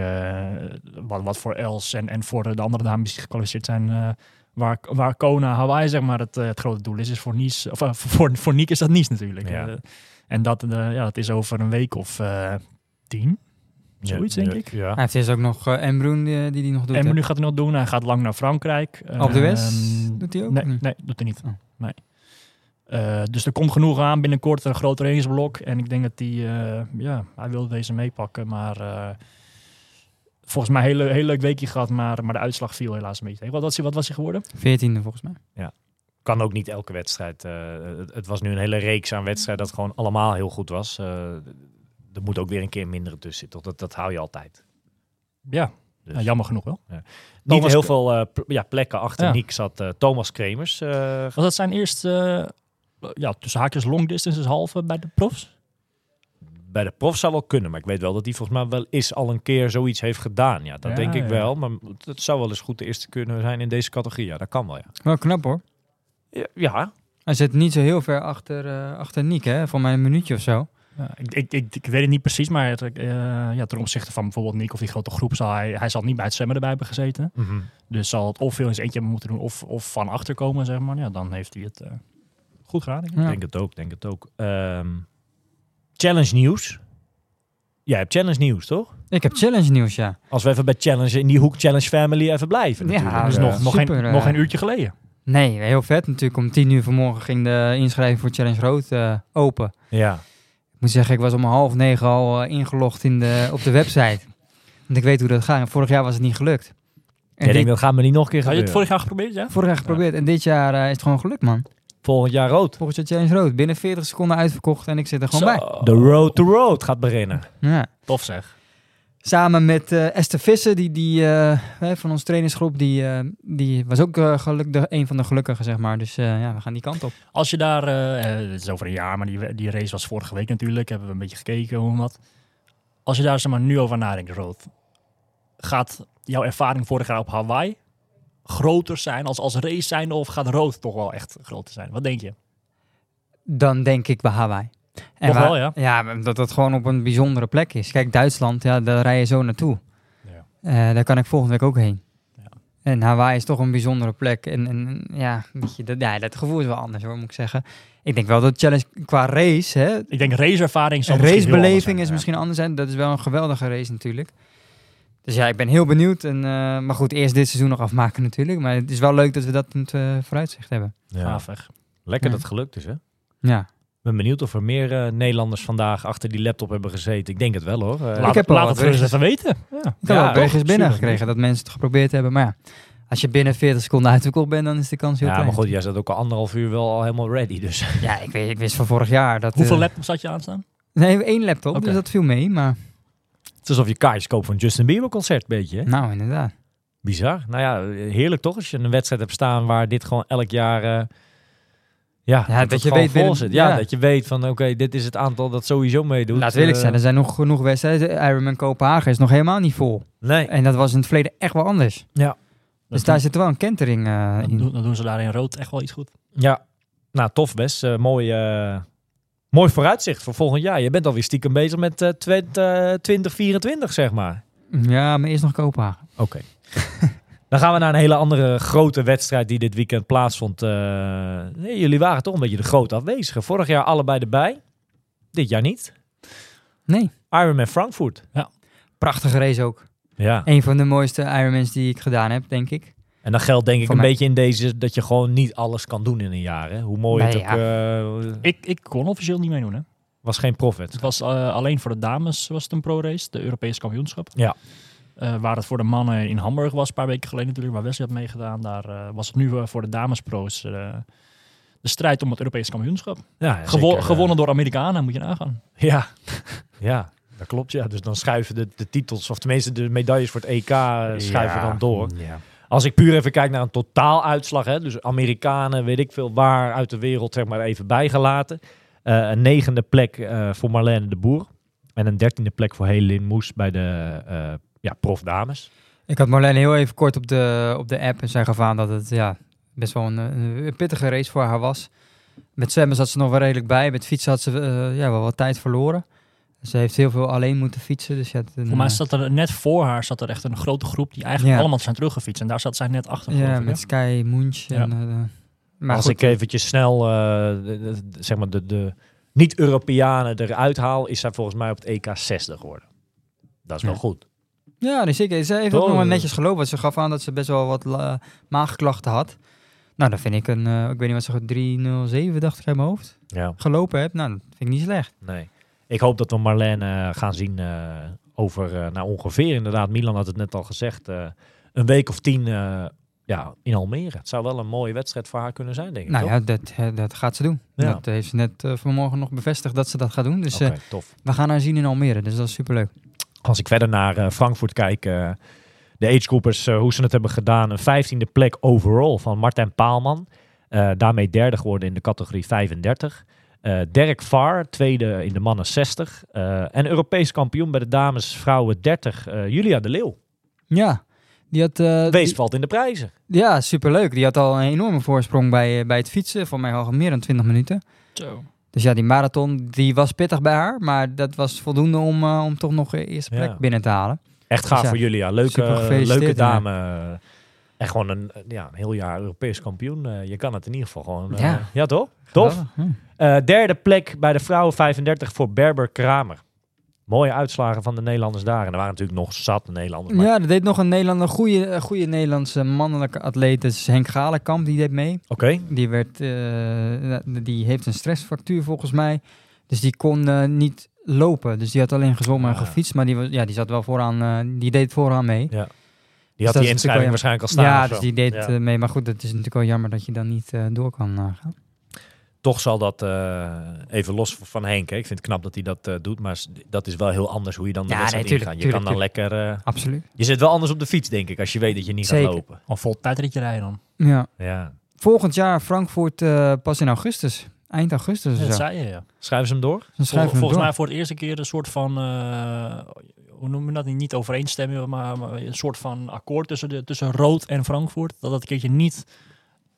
wat, wat voor Els en, en voor de andere dames die gekwalificeerd zijn, waar, waar Kona, Hawaii, zeg maar, het, het grote doel is, is voor Nice, of voor, voor Niek is dat Nice natuurlijk. Ja. En dat, ja, dat is over een week of tien, zoiets Ja, denk ja, ik. Ja. Hij heeft eerst ook nog uh, Embroen die, die die nog doet. En hè? nu gaat hij nog doen. Hij gaat lang naar Frankrijk. Op de West Ehm, doet hij ook? Nee, niet? nee, doet hij niet. Oh. Nee. Eh, dus er komt genoeg aan binnenkort een groot trainingsblok. En ik denk dat hij, eh, ja, hij wil deze meepakken. Maar eh, volgens mij een hele, heel leuk weekje gehad. Maar, maar de uitslag viel helaas een beetje. Wat was hij, wat was hij geworden? Veertiende volgens mij. Kan ook niet elke wedstrijd. eh, het, het was nu een hele reeks aan wedstrijden dat gewoon allemaal heel goed was. Er moet ook weer een keer mindere tussen zitten. Dat, dat hou je altijd. Ja, Dus. nou, jammer genoeg wel. Niet Thomas heel K- veel eh, pl- ja, plekken achter Ja. Niek zat eh, Thomas Kremers. eh, Was dat zijn eerste, eh, ja, tussen haakjes long distance halve bij de profs? bij de prof zou wel kunnen, maar ik weet wel dat hij volgens mij wel eens al een keer zoiets heeft gedaan. Ja, dat Ja, denk ik ja. wel. Maar het zou wel eens goed de eerste kunnen zijn in deze categorie. Ja, dat kan wel, ja. Wel knap hoor. Ja, ja. Hij zit niet zo heel ver achter, eh achter Niek, hè? Voor mij een minuutje of zo. Ik, ik, ik, ik weet het niet precies, maar het, eh, ja, ten opzichte van bijvoorbeeld Nick of die grote groep zal hij, hij zal niet bij het zwemmen erbij hebben gezeten. Mhm. Dus zal het of veel in zijn eentje hebben moeten doen of, of van achter komen, zeg maar. Ja, dan heeft hij het eh, goed gedaan. ik. Ja. Denk het ook, denk het ook. Ehm, challenge nieuws. Jij hebt challenge nieuws, toch? Ik heb challenge nieuws, ja. Als we even bij challenge in die hoek challenge family even blijven. Ja, natuurlijk. Dus eh, nog, nog, super, geen, nog geen uurtje geleden. Nee, heel vet natuurlijk. Om tien uur vanmorgen ging de inschrijving voor Challenge Rood eh, open. ja. Ik moet zeggen, ik was om half negen al eh, ingelogd in de, op de website. Want ik weet hoe dat gaat. En vorig jaar was het niet gelukt. En Ik dit- denk dat gaat me niet nog een keer Had je het gebeuren. vorig jaar geprobeerd, ja? vorig jaar geprobeerd. En dit jaar eh, is het gewoon gelukt, man. Volgend jaar rood. Volgens de Challenge Rood. Binnen 40 seconden uitverkocht en ik zit er gewoon bij. De road to road gaat beginnen. Ja. Tof zeg. Samen met eh, Esther Visser, die, die, eh, van onze trainingsgroep, die, eh, die was ook geluk, de, een van de gelukkigen, zeg maar. Dus ja, we gaan die kant op. Als je daar, het is over een jaar, maar die, die race was vorige week natuurlijk, hebben we een beetje gekeken hoe en wat. Als je daar zeg maar, nu over nadenkt, Rood, gaat jouw ervaring vorig jaar op Hawaii groter zijn als, als race zijn of gaat Rood toch wel echt groter zijn? Wat denk je? Dan denk ik bij Hawaii. En Toch waar- wel, ja? Ja, dat het gewoon op een bijzondere plek is. Kijk, Duitsland, ja, daar rij je zo naartoe. Ja. Eh, daar kan ik volgende week ook heen. Ja. En Hawaii is toch een bijzondere plek. En, en ja, weet je, dat, ja, dat gevoel is wel anders hoor, moet ik zeggen. Ik denk wel dat challenge qua race, hè, Ik denk raceervaring zal racebeleving zijn, is ja. misschien anders zijn. Dat is wel een geweldige race natuurlijk. Dus ja, ik ben heel benieuwd. En, eh, maar goed, eerst dit seizoen nog afmaken natuurlijk. Maar het is wel leuk dat we dat in het eh, vooruitzicht hebben. Ja. Lekker Ja. dat het gelukt is, hè? Ja. Ik ben benieuwd of er meer eh, Nederlanders vandaag achter die laptop hebben gezeten. Ik denk het wel, hoor. Eh, Laat, heb al laat wat het gerust even weten. Ja. Ik heb Ja, berichtjes binnengekregen dat mensen het geprobeerd hebben. Maar ja, als je binnen 40 seconden uitgekoeld bent, dan is de kans heel ja, klein. maar goed, jij zat ook al anderhalf uur wel al helemaal ready. Dus Ja, ik, weet, ik wist van vorig jaar dat... Hoeveel eh, laptops had je aanstaan? Nee, één laptop, Oké. dus dat viel mee. Maar het is alsof je kaartjes koopt voor een Justin Bieber concert, beetje. Hè? nou, inderdaad. Bizar. Nou ja, heerlijk toch? Als je een wedstrijd hebt staan waar dit gewoon elk jaar... ja, Ja, dat je weet binnen- zit. Ja, ja. dat je weet van oké, dit is het aantal dat sowieso meedoet. Laat eerlijk Eh, zijn, er zijn nog genoeg wedstrijden. Ironman Kopenhagen is nog helemaal niet vol. Nee. En dat was in het verleden echt wel anders. Ja. Dus Dat daar zit wel een kentering eh, in. doen, dan doen ze daar in rood echt wel iets goed. Ja, nou tof best. Mooi, eh, mooi vooruitzicht voor volgend jaar. Je bent alweer stiekem bezig met eh, twint- eh, 2024, zeg maar. Ja, maar eerst nog Kopenhagen. Oké. <laughs> Dan gaan we naar een hele andere grote wedstrijd die dit weekend plaatsvond. Eh, nee, jullie waren toch een beetje de grote afwezigen. Vorig jaar allebei erbij. Dit jaar niet. Nee, Ironman Frankfurt. prachtige race ook. Ja. Een van de mooiste Ironmans die ik gedaan heb, denk ik. En dan geldt denk ik Voor een mij. beetje in deze dat je gewoon niet alles kan doen in een jaar. Hè? Hoe mooi Nee, het ook eh, Ik, ik kon officieel niet meedoen. Hè. was geen profit. Het was eh, alleen voor de dames was het een pro-race, de Europese kampioenschap. Ja. Eh, waar het voor de mannen in Hamburg was, een paar weken geleden natuurlijk, waar Wesley had meegedaan. Daar eh, was het nu eh, voor de damespro's de strijd om het Europese kampioenschap. Ja, Gewo- zeker, gewonnen door Amerikanen, moet je nagaan. Ja, <laughs> ja, dat klopt. Ja. Dus dan schuiven de, de titels, of tenminste de medailles voor het EK, schuiven Ja. dan door. Ja. Als ik puur even kijk naar een totaaluitslag, hè, dus Amerikanen, weet ik veel waar uit de wereld, zeg maar even bijgelaten. Een negende plek voor Marlene de Boer. En een dertiende plek voor Helene Moes bij de ja, profdames. Ik had Marlene heel even kort op de, op de app en zij gaf aan dat het ja, best wel een, een pittige race voor haar was. Met zwemmen zat ze nog wel redelijk bij. Met fietsen had ze eh, ja, wel wat tijd verloren. Ze heeft heel veel alleen moeten fietsen. Dus ja, Voor mij zat er net voor haar zat er echt een grote groep die eigenlijk Ja. allemaal zijn teruggefietst. En daar zat zij net achter. ja, ik, met? Sky Munch. En, eh, maar Als goed, ik eventjes snel eh, de, de- de- zeg maar de, de niet-Europeanen eruit haal, is zij volgens mij op het EK 60 geworden. Dat is wel Ja. goed. Ja, nee, zeker. Ze heeft ook nog wel netjes gelopen. want Ze gaf aan dat ze best wel wat la- maagklachten had. Nou, dat vind ik een, eh, ik weet niet wat ze goed, 307 dacht ik uit mijn hoofd, Ja. gelopen heb. Nou, dat vind ik niet slecht. Nee. Ik hoop dat we Marlene eh, gaan zien eh, over, nou ongeveer inderdaad, Milan had het net al gezegd, een week of tien ja, in Almere. Het zou wel een mooie wedstrijd voor haar kunnen zijn, denk ik. Nou toch? ja, dat, dat gaat ze doen. Ja. Dat heeft ze net vanmorgen nog bevestigd dat ze dat gaat doen. Dus tof. we gaan haar zien in Almere. Dus dat is superleuk. Als ik verder naar eh, Frankfurt kijk, eh, de agegroupers, eh, hoe ze het hebben gedaan. Een vijftiende plek overall van Martijn Paalman. Eh, daarmee derde geworden in de categorie 35. Eh Derek Var, tweede in de mannen 60. Eh, en Europees kampioen bij de dames vrouwen 30, eh, Julia de Leeuw. Ja, die had... eh, Wees die- valt in de prijzen. ja, superleuk. Die had al een enorme voorsprong bij, bij het fietsen. Voor mij al meer dan 20 minuten. Zo. Dus ja, die marathon die was pittig bij haar. Maar dat was voldoende om, eh, om toch nog de eerste plek Ja. binnen te halen. Echt gaaf Dus ja, voor Julia. Leuke, super gefeliciteerd, leuke ja. dame. En gewoon een, ja, een heel jaar Europees kampioen. Eh, je kan het in ieder geval gewoon. eh, Ja. ja, toch? Tof. Hm. Eh, derde plek bij de vrouwen 35 voor Berber Kramer. Mooie uitslagen van de Nederlanders daar. En er waren natuurlijk nog zat Nederlanders. maar- Ja, er deed nog een Nederlander, goede, goede Nederlandse mannelijke atleet. Dat is Henk Galenkamp, die deed mee. Oké. Die, werd, eh, die heeft een stressfractuur volgens mij. Dus die kon eh, niet lopen. Dus die had alleen gezwommen en Ah. gefietst. Maar die, was, ja, die zat wel vooraan, eh, die deed vooraan mee. Die had dat die inschrijving waarschijnlijk al staan. ja, dus die deed Ja. mee. Maar goed, het is natuurlijk wel jammer dat je dan niet door kan gaan. Toch zal dat eh, even los van Henk. Hè. Ik vind het knap dat hij dat eh, doet, maar dat is wel heel anders hoe je dan de Ja, wedstrijd nee, tuurlijk, ingaat. Je kan dan lekker. eh, Absoluut. je zit wel anders op de fiets, denk ik, als je weet dat je niet Zeker. gaat lopen. Al vol tijdritje rijden dan. Ja. Ja. Volgend jaar Frankfurt eh, pas in augustus. Eind augustus Dat of zo. zei je, ja. Schrijven ze hem door? Dan Vol- schrijven we hem volgens door. mij voor het eerste keer een soort van, eh, hoe noem je dat, niet overeenstemming, maar, maar een soort van akkoord tussen, de, tussen Rood en Frankfurt. Dat dat een keertje niet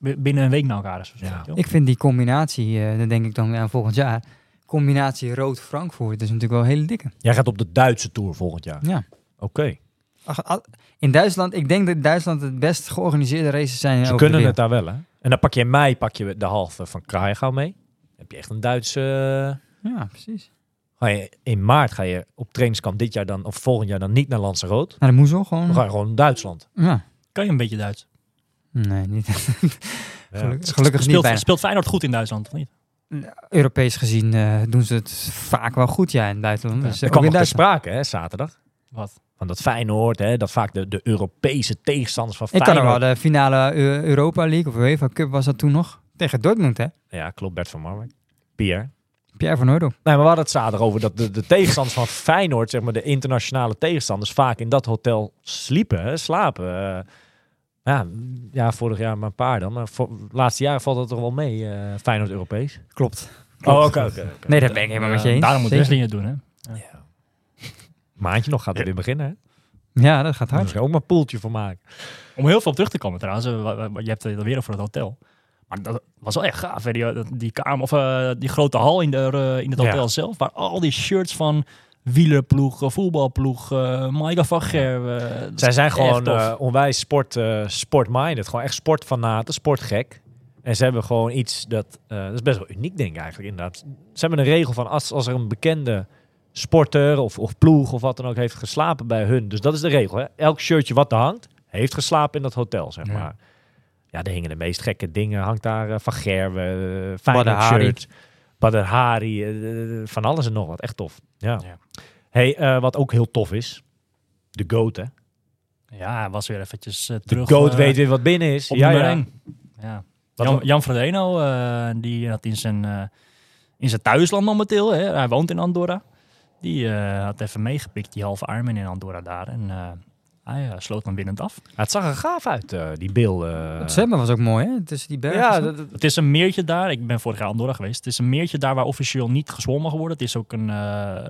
binnen een week naar elkaar is. Ja. Ik vind die combinatie, eh dan denk ik dan aan volgend jaar, combinatie rood-Frankfurt is natuurlijk wel een hele dikke. Jij gaat op de Duitse Tour volgend jaar. Ja. Oké. In Duitsland, ik denk dat Duitsland het best georganiseerde races zijn. Ze over de kunnen het daar wel, hè? En dan pak je in mei pak je de halve van Kraaigau mee. Dan heb je echt een Duitse... Ja, precies. Ga je, in maart ga je op trainingskamp dit jaar dan, of volgend jaar dan niet naar Lanzarote. Nou, moet zo gewoon. Dan ga je gewoon naar Duitsland. Ja. Kan je een beetje Duits? Nee, niet. Ja. <laughs> Gelukkig, gelukkig niet speelt, bijna. speelt Feyenoord goed in Duitsland, of niet? Europees gezien eh, doen ze het vaak wel goed, ja, in. Ja. Dus, Er eh, kwam in nog ter Duitsland. sprake, hè, zaterdag. Wat? Van dat Feyenoord, hè, dat vaak de, de Europese tegenstanders van Ik kan Feyenoord... nog wel de finale Eu- Europa League of UEFA Cup was dat toen nog. Tegen Dortmund, hè? Ja, klopt, Bert van Marwijk. Pierre. Pierre van Hooydonk. Nee, maar we hadden het zaterdag over dat de, de tegenstanders van Feyenoord, zeg maar de internationale tegenstanders, vaak in dat hotel sliepen, hè, slapen. Eh, ja, ja, vorig jaar maar een paar dan. Maar voor laatste jaren valt dat toch wel mee, eh, Feyenoord Europees. Klopt. Oh, oké, oké. Nee, dat ben ik helemaal met je Eh, eens. Daarom moet. Wesley het doen, hè? Maandje nog gaat het weer beginnen, hè? Ja, dat gaat Daar hard. je ook maar een poeltje voor maken. Om heel veel op terug te komen trouwens. eh, Je hebt het weer over het hotel. Maar dat was wel echt gaaf. Hè? Die, die, kamer, of, eh, die grote hal in, de, eh, in het Ja. hotel zelf. Waar al die shirts van wielerploeg, voetbalploeg, uh, van Gerwen. Zij zijn gewoon eh, onwijs sport, eh sport-minded. Gewoon echt sportfanaten, sportgek. En ze hebben gewoon iets dat... eh, dat is best wel uniek, denk ik eigenlijk, inderdaad. Ze hebben een regel van als, als er een bekende sporter of, of ploeg of wat dan ook heeft geslapen bij hun. Dus dat is de regel. Hè? Elk shirtje wat er hangt, heeft geslapen in dat hotel, zeg Ja. maar. Ja, er hingen de meest gekke dingen. Hangt daar Van Gerwen, uh, Feyenoord shirt, Badr Hari, van alles en nog wat. Echt tof. Ja. Ja. Hey, eh, wat ook heel tof is, de GOAT, hè? Ja, hij was weer eventjes eh, De terug. GOAT eh, weet weer wat binnen is. op ja, ja. Jan? Jan Frodeno, die had in zijn, in zijn thuisland momenteel, hè, hij woont in Andorra. Die had even meegepikt, die halve Ironman in Andorra daar. En hij eh, sloot dan winnend af. Ja, het zag er gaaf uit, eh, die beelden. Het zwemmen was ook mooi, hè? Tussen die bergen. ja, zo. dat- dat- Het is een meertje daar. Ik ben vorig jaar Andorra geweest. Het is een meertje daar waar officieel niet gezwommen mag worden. Het is ook een. eh,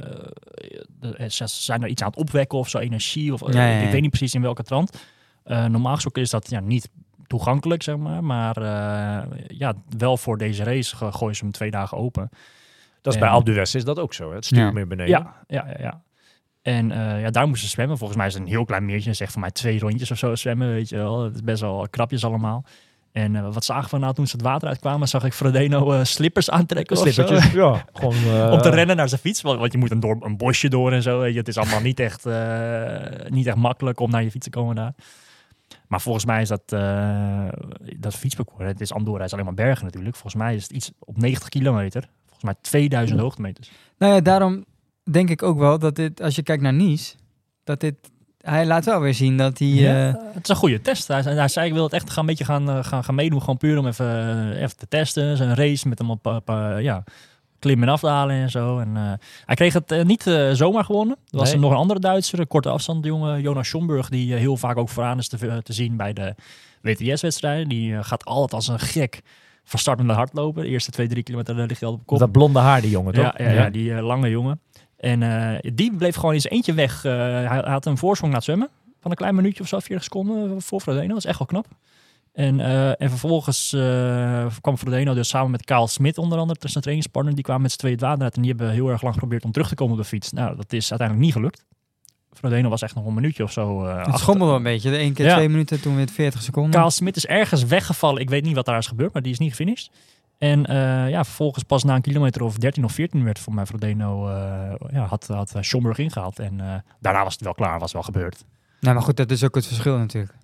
de- ze zijn er iets aan het opwekken of zo, energie. Of, eh, Ja, ja, ja. Ik weet niet precies in welke trant. Eh, normaal gesproken is dat ja, niet toegankelijk, zeg maar. Maar eh, ja, wel voor deze race gooien ze hem twee dagen open. dat is En- bij Alpe is dat ook zo. Hè? Het stuur Ja. meer beneden. Ja, ja, ja. En eh, ja, daar moesten ze zwemmen. Volgens mij is het een heel klein meertje. Zeg voor mij twee rondjes of zo zwemmen, weet je wel. Het is best wel krapjes allemaal. En eh, wat zagen we nou toen ze het water uitkwamen? Zag ik Frodeno eh, slippers aantrekken of zo. Slippertjes. Ja, <laughs> gewoon... eh, Om te rennen naar zijn fiets. Want, want je moet een, door, een bosje door en zo. Weet je. Het is allemaal niet echt, eh, niet echt makkelijk om naar je fiets te komen daar. Maar volgens mij is dat, eh, dat fietsparcours, het is Andorra, het is alleen maar bergen natuurlijk. Volgens mij is het iets op 90 kilometer. Volgens mij 2000 hoogtemeters. Nou ja, daarom denk ik ook wel dat dit, als je kijkt naar Nice, dat dit, hij laat wel weer zien dat hij, Ja, eh, het is een goede test. Hij, zei- hij zei, ik wil het echt gaan, een beetje gaan, eh, gaan, gaan meedoen. Gewoon puur om even, eh, even te testen. Zijn race met hem op, op eh, ja, klimmen en afdalen en zo. En, eh, hij kreeg het niet zomaar gewonnen. Er was Nee. er nog een andere Duitser, een korte afstand, jongen Jonas Schomburg. Die heel vaak ook vooraan is te, te zien bij de WTS-wedstrijden. Die gaat altijd als een gek van start met de hardlopen. De eerste twee, drie kilometer ligt hij al op kop. Dat blonde haar, die jongen, toch? Ja, ja, ja, die lange jongen. En eh, die bleef gewoon zijn eentje weg. Eh, hij, had een voorsprong na het zwemmen. Van een klein minuutje of zo, 40 seconden voor Frodeno. Dat is echt wel knap. En, eh, en vervolgens eh, kwam Frodeno dus samen met Kaal Smit onder andere, tussen zijn trainingspartner. Die kwamen met z'n tweeën het water uit en die hebben heel erg lang geprobeerd om terug te komen op de fiets. Nou, dat is uiteindelijk niet gelukt. Frodeno was echt nog een minuutje of zo. eh het schommelde een beetje. De één keer Ja. twee minuten, toen weer 40 seconden. Kaal Smit is ergens weggevallen. Ik weet niet wat daar is gebeurd, maar die is niet gefinished. En eh, ja, vervolgens pas na een kilometer of 13 of 14 werd voor mij Frodeno, eh ja, had, had eh, Schomburg ingehaald. En eh, daarna was het wel klaar, was wel gebeurd. Nou, maar goed, dat is ook het verschil natuurlijk.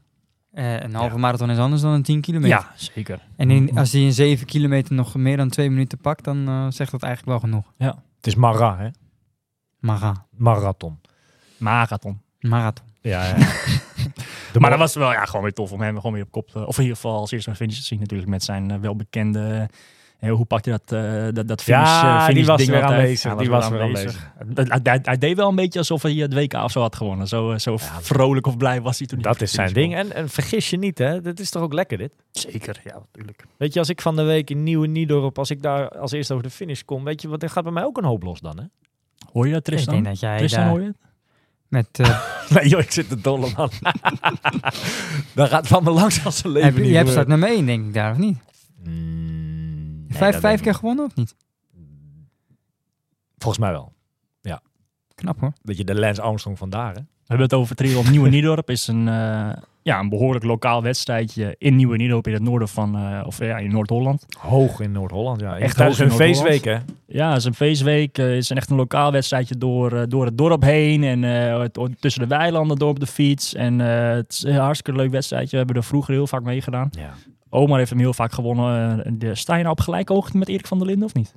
Eh, een halve marathon is anders dan een 10 kilometer. Ja, zeker. En in, als hij in 7 kilometer nog meer dan 2 minuten pakt, dan zegt dat eigenlijk wel genoeg. Het is Mara, hè? Mara. Marathon. Marathon. Marathon. Ja, ja. <laughs> maar dat was wel ja, gewoon weer tof om hem gewoon weer op kop te, Of in ieder geval als eerste een finish te zien natuurlijk met zijn eh, welbekende En hoe pakt hij dat, eh, dat, dat finish, Ja, eh, die finish was ding weer aanwezig, Hij die was weer Hij, hij- hij deed wel een beetje alsof hij het WK of zo had gewonnen. Zo, eh, zo vrolijk of blij was hij toen. Dat is zijn finish ding. En, en vergis je niet, hè? Dit is toch ook lekker, dit? Zeker, ja, natuurlijk. Weet je, als ik van de week in Nieuwe Niedorp, als ik daar als eerste over de finish kom, weet je wat, er gaat bij mij ook een hoop los dan, hè? Hoor je dat, Ik Tristan? denk dat jij Tristan, daar hoor je het? Met... eh, <laughs> Nee joh, ik zit te dolle man. <laughs> dat gaat van me langs als een leven heb, je niet je hebt staat nummer 1, denk ik, daar, of niet? Mm, nee, vijf vijf keer gewonnen, of niet? Volgens mij wel. Knap hoor. Weet je, de Lance Armstrong vandaar, hè? We hebben het over Triathlon Nieuwe Niedorp. is een, eh, ja, een behoorlijk lokaal wedstrijdje in Nieuwe Niedorp in het noorden van, eh, of ja, in Noord-Holland. Hoog in Noord-Holland, ja. Echt hoog Noord-Holland. feestweek, hè? Ja, het is een feestweek. Het is een echt een lokaal wedstrijdje door, eh, door het dorp heen. En eh, het- tussen de weilanden door op de fiets. En eh, het is een hartstikke leuk wedstrijdje. We hebben er vroeger heel vaak meegedaan. Ja. Omar heeft hem heel vaak gewonnen. Eh, de, sta je nou op gelijke hoogte met Erik van der Linden of niet?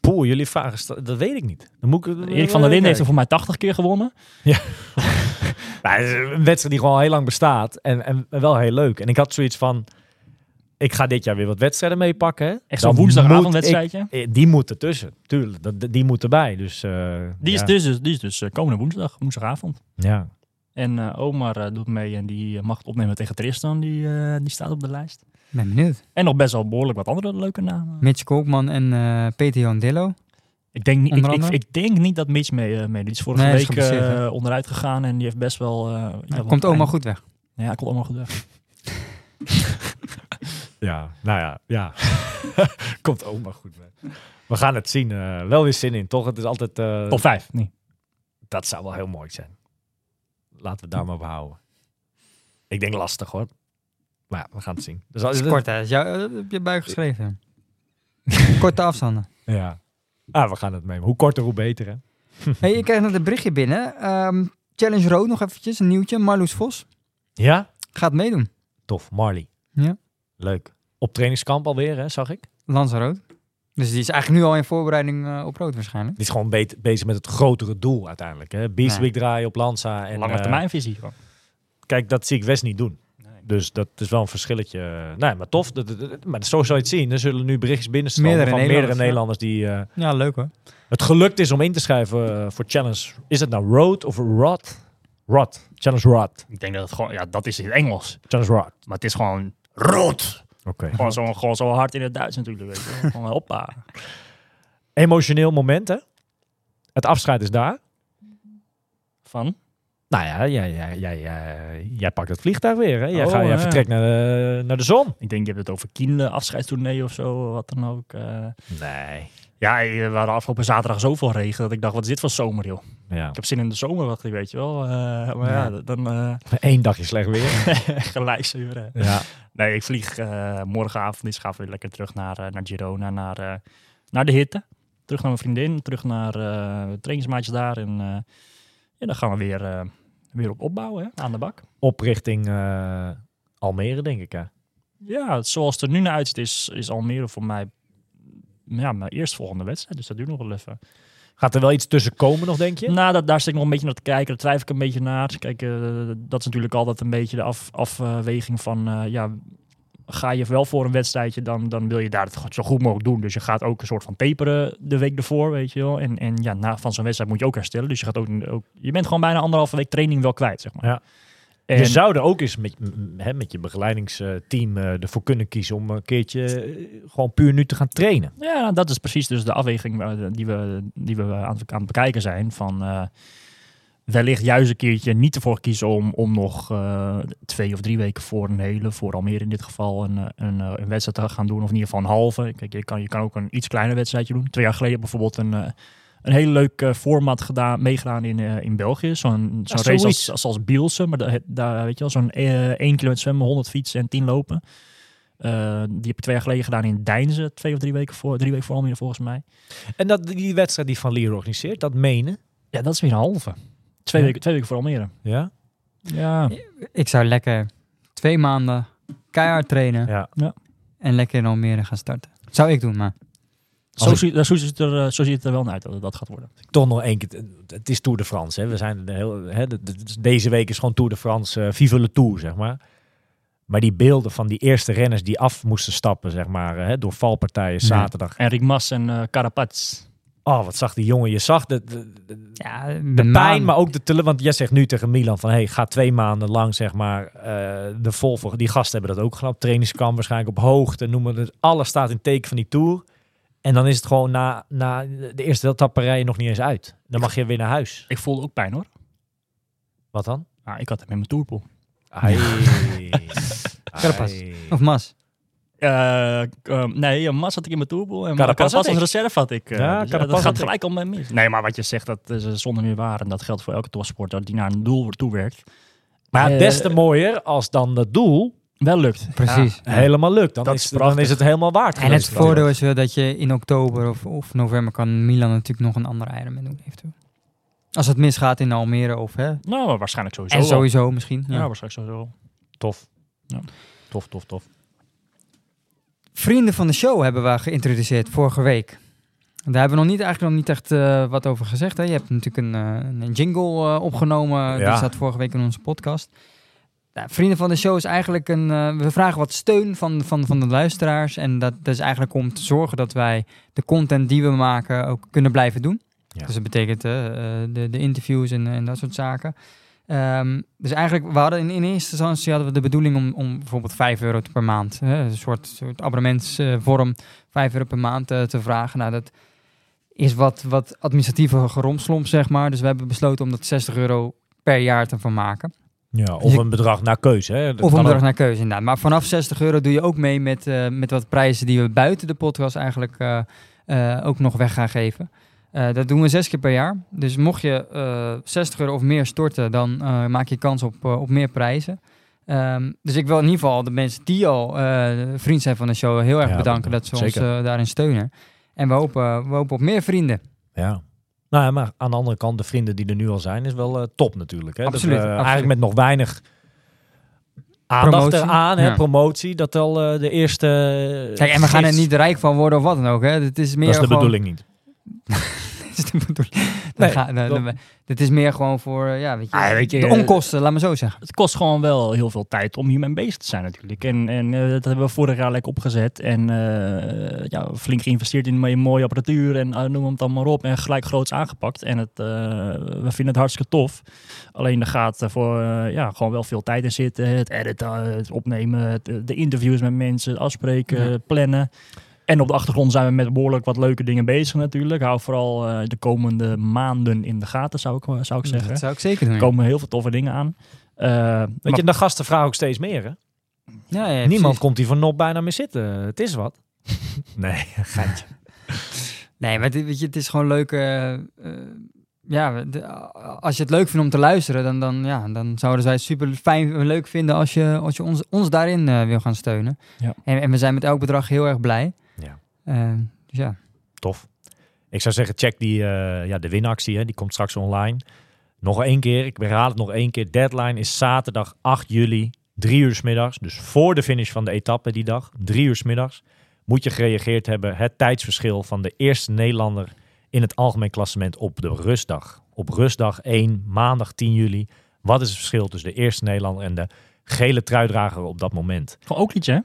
Poeh, jullie vragen, dat weet ik niet. Dan moet ik, Erik van der Linden heeft er voor mij 80 keer gewonnen. <laughs> Het is een wedstrijd die gewoon al heel lang bestaat en, en wel heel leuk. En ik had zoiets van, ik ga dit jaar weer wat wedstrijden meepakken. Echt zo'n Dan woensdagavondwedstrijdje. eh, Die moet ertussen, tuurlijk. Dat, die moet erbij. Dus, eh, Die is ja. dus, die is dus eh, komende woensdag, woensdagavond. Ja. En eh, Omar eh, doet mee en die eh, mag het opnemen tegen Tristan. Die, eh, die staat op de lijst. Ben benieuwd. En nog best wel behoorlijk wat andere leuke namen. Mitch Koopman en eh, Peter Jan Dillo. Ik denk, niet, ik, ik, ik denk niet dat Mitch mee, eh, mee. Die is vorige Nee, is week eh, onderuit gegaan en die heeft best wel... eh, ja, Komt oma pijn. goed weg. Ja, komt allemaal goed weg. <laughs> ja, nou ja, ja. <laughs> Komt ook maar goed mee. We gaan het zien. eh, wel weer zin in, toch? Het is altijd... eh, Top 5, nee. Dat zou wel heel mooi zijn. Laten we het daar maar op houden. Ik denk lastig hoor. Maar ja, we gaan het zien. Dus Dat is kort hè. Jou, heb je buik geschreven. <laughs> Korte afstanden. Ja. Ah, we gaan het mee. Hoe korter, hoe beter hè? <laughs> hey, ik krijg net een berichtje binnen. Ehm, Challenge Road nog eventjes, een nieuwtje. Marloes Vos Ja? gaat meedoen. Tof. Marley. Ja. Leuk. Op trainingskamp alweer hè, zag ik. Lanzarote. Dus die is eigenlijk nu al in voorbereiding eh, op rood waarschijnlijk. Die is gewoon be- bezig met het grotere doel uiteindelijk. Hè? Beast draaien op Lanza. En, Lange eh, termijnvisie gewoon. kijk, dat zie ik West niet doen. Dus dat is wel een verschilletje. Nee, maar tof. Dat, dat- dat- maar zo zou je het zien. Er zullen nu berichtjes binnenstromen Meerdere van meerdere Nederlanders, die... eh, Ja, leuk hoor. het gelukt is om in te schrijven eh, voor Challenge. Is het nou Road of Rod? Rod. Challenge Rod. Ik denk dat het gewoon... Ja, dat is in het Engels. Challenge Rod. Maar het is gewoon rood. Oké. Gewoon zo, gewoon zo hard in het Duits natuurlijk. Weet je. Gewoon hoppa. Emotioneel moment, hè? Het afscheid is daar. Van? Nou ja, jij, jij, jij, jij, jij pakt het vliegtuig weer, hè? Jij, Oh, gaat, jij ja. vertrekt naar de, naar de zon. Ik denk, je hebt het over Kienle, afscheidstournee of zo, wat dan ook. eh. Nee. Ja, eh, we hadden afgelopen zaterdag zoveel regen dat ik dacht, wat is dit voor zomer, joh? Ja. Ik heb zin in de zomer, wat weet je wel. Eh, maar ja, Ja. dan eh Eén dagje slecht weer. <laughs> gelijk zeuren. ja. Nee, ik vlieg eh, morgenavond, dus ga ik weer lekker terug naar, eh, naar Girona, naar, eh, naar de hitte. Terug naar mijn vriendin, terug naar eh trainingsmaatjes daar. En eh, ja, dan gaan we weer, eh, weer op opbouwen, hè, aan de bak. Op richting eh, Almere, denk ik, hè? Ja, zoals het er nu naar uitziet, is, is Almere voor mij ja, mijn eerstvolgende wedstrijd. Dus dat duurt nog wel even. Gaat er wel iets tussen komen nog, denk je? Nou, dat, daar zit ik nog een beetje naar te kijken. Daar twijfel ik een beetje naar. Kijk, eh, dat is natuurlijk altijd een beetje de af, afweging van... eh, ja, ga je wel voor een wedstrijdje, dan, dan wil je daar het zo goed mogelijk doen. Dus je gaat ook een soort van taperen de week ervoor, weet je wel. En, en ja, na, van zo'n wedstrijd moet je ook herstellen. Dus je, gaat ook, ook, je bent gewoon bijna anderhalve week training wel kwijt, zeg maar. Ja. En, Je zou er ook eens met, hè, met je begeleidingsteam eh, ervoor kunnen kiezen om een keertje eh, gewoon puur nu te gaan trainen. Ja, dat is precies dus de afweging die we, die we aan, het- aan het bekijken zijn. Van eh, wellicht juist een keertje niet ervoor kiezen om, om nog eh, twee of drie weken voor een hele, voor Almere in dit geval, een, eh, een, eh, een wedstrijd te gaan doen. Of in ieder geval een halve. Kijk, je kan, je kan ook een iets kleiner wedstrijdje doen. Twee jaar geleden bijvoorbeeld een, een hele leuk format gedaan, meegedaan in, in België. Zo'n zo'n Ah, race als, als, als Bielsen. Maar da- daar, weet je wel, zo'n eh 1 kilometer zwemmen, 100 fietsen en 10 lopen. Die heb ik twee jaar geleden gedaan in Deinzen. Twee of drie weken voor, drie weken voor Almere volgens mij. En dat, die wedstrijd die Van Lier organiseert, dat menen. Ja, dat is weer een halve. Twee, Ja. weken, twee weken voor Almere. Ja? Ja. Ik zou lekker twee maanden keihard trainen Ja. en lekker in Almere gaan starten. Zou ik doen, maar Zo, ik- ziet, zo, ziet het er, eh, zo ziet het er wel naar uit dat het dat gaat worden. Toch nog één keer. Het is Tour de France. Hè. We zijn heel, hè, de- de- deze week is gewoon Tour de France. eh Vive le Tour, zeg maar. Maar die beelden van die eerste renners die af moesten stappen, zeg maar, hè, door valpartijen zaterdag. Enric Mas en eh Carapaz. Oh, wat zag die jongen. Je zag de, de, de- Ja, de pijn, maar ook de tele. Want jij zegt nu tegen Milan van, hey, ga twee maanden lang, zeg maar, eh, de Volvo. Die gasten hebben dat ook gedaan. op Trainingskamp waarschijnlijk op hoogte, noemen het. Alles staat in teken van die Tour. En dan is het gewoon na, na de eerste etappe rij je nog niet eens uit. Dan mag je weer naar huis. Ik voelde ook pijn hoor. Wat dan? Ah, ik had hem in mijn tourpool. Ai. Carapaz. Ai. Of Mas. Eh, eh, nee, een Mas had ik in mijn tourpool. En Carapaz Carapaz had als reserve had ik. eh, Ja, dus, Carapaz dat had gaat ik. gelijk al met mis. Nee, maar wat je zegt, dat is zonder meer waar. En dat geldt voor elke topsporter die naar een doel toewerkt. Maar Eh, des te mooier als dan het doel Wel lukt. <laughs> Precies. ja, helemaal lukt. Dan Dat is, dan is het helemaal waard. En het voordeel is wel dat je in oktober of, of november kan Milan natuurlijk nog een andere Ironman doen eventueel. Als het misgaat in Almere of hè. Nou, maar waarschijnlijk sowieso En wel. sowieso misschien. Ja, Ja. waarschijnlijk sowieso. Tof. Ja. Tof, tof, tof. Vrienden van de show hebben we geïntroduceerd vorige week. Daar hebben we nog niet, eigenlijk nog niet echt eh, wat over gezegd. Hè? Je hebt natuurlijk een, eh, een jingle eh, opgenomen. Ja. Die staat vorige week in onze podcast. Nou, Vrienden van de show is eigenlijk een... we vragen wat steun van, van, van de luisteraars. En dat, dat is eigenlijk om te zorgen dat wij de content die we maken ook kunnen blijven doen. Ja. Dus dat betekent de, de interviews en, en dat soort zaken. Ehm, dus eigenlijk, we hadden in, in eerste instantie hadden we de bedoeling om, om bijvoorbeeld 5 euro per maand, hè, een soort, soort abonnementsvorm, 5 euro per maand eh, te vragen. Nou, dat is wat, wat administratieve geromslomp, zeg maar. Dus we hebben besloten om dat 60 euro per jaar te van maken. Ja, of je- een bedrag naar keuze. Hè. Dat Of ook. terug naar keuze, inderdaad. Maar vanaf 60 euro doe je ook mee met, eh, met wat prijzen die we buiten de podcast eigenlijk eh, eh, ook nog weg gaan geven. Eh, dat doen we zes keer per jaar. Dus mocht je eh 60 euro of meer storten, dan eh, maak je kans op, op meer prijzen. Ehm, dus ik wil in ieder geval de mensen die al vriend zijn van de show heel erg Ja, bedanken dat- dat ze ons zeker. daarin steunen. En we hopen, we hopen op meer vrienden. Ja. Nou ja, maar aan de andere kant, de vrienden die er nu al zijn, is wel top natuurlijk. Hè? Absoluut. Eigenlijk met nog weinig aandacht Promotie. eraan, hè? Ja. promotie, dat al de eerste... Kijk, en we gaan er niet rijk van worden of wat dan ook. Hè. Het is meer Dat is de gewoon- bedoeling niet. <laughs> is de bedoeling. Nee, Dan ga- dan- dat- dan- Dit is meer gewoon voor, eh, ja, weet je, Ah, weet je, de eh, onkosten, laat me zo zeggen. Het kost gewoon wel heel veel tijd om hiermee bezig te zijn natuurlijk. En, en eh, dat hebben we vorig jaar lekker opgezet. En eh, ja, flink geïnvesteerd in, in mooie apparatuur en eh, noem het dan maar op. En gelijk groots aangepakt. En het, eh, we vinden het hartstikke tof. Alleen er gaat eh, voor eh, ja, gewoon wel veel tijd in zitten. Het editen, het opnemen, het, eh, de interviews met mensen, afspreken, Ja. plannen. En op de achtergrond zijn we met behoorlijk wat leuke dingen bezig natuurlijk. Hou vooral eh, de komende maanden in de gaten, zou ik, zou ik zeggen. Dat zou ik zeker doen. Er komen heel veel toffe dingen aan. Eh, Weet maar- je, de gasten vragen ook steeds meer. Hè? Ja, ja, Niemand precies. komt hier van nop bijna meer zitten. Het is wat. <laughs> nee, <laughs> geintje. Nee, maar dit, weet je, het is gewoon leuk. eh, ja, de- als je het leuk vindt om te luisteren, dan, dan, ja, dan zouden wij het super fijn en leuk vinden als je, als je ons, ons daarin eh, wil gaan steunen. Ja. En, en we zijn met elk bedrag heel erg blij. Ja. Eh, dus ja. Tof. Ik zou zeggen, check die, eh, ja, de winactie. Hè. Die komt straks online. Nog één keer. Ik herhaal het nog één keer. Deadline is zaterdag 8 juli. Drie uur 's middags. Dus voor de finish van de etappe die dag. Drie uur 's middags. Moet je gereageerd hebben. Het tijdsverschil van de eerste Nederlander in het algemeen klassement op de rustdag. Op rustdag 1, maandag 10 juli. Wat is het verschil tussen de eerste Nederlander en de gele truidrager op dat moment? Gewoon ook liedje, hè?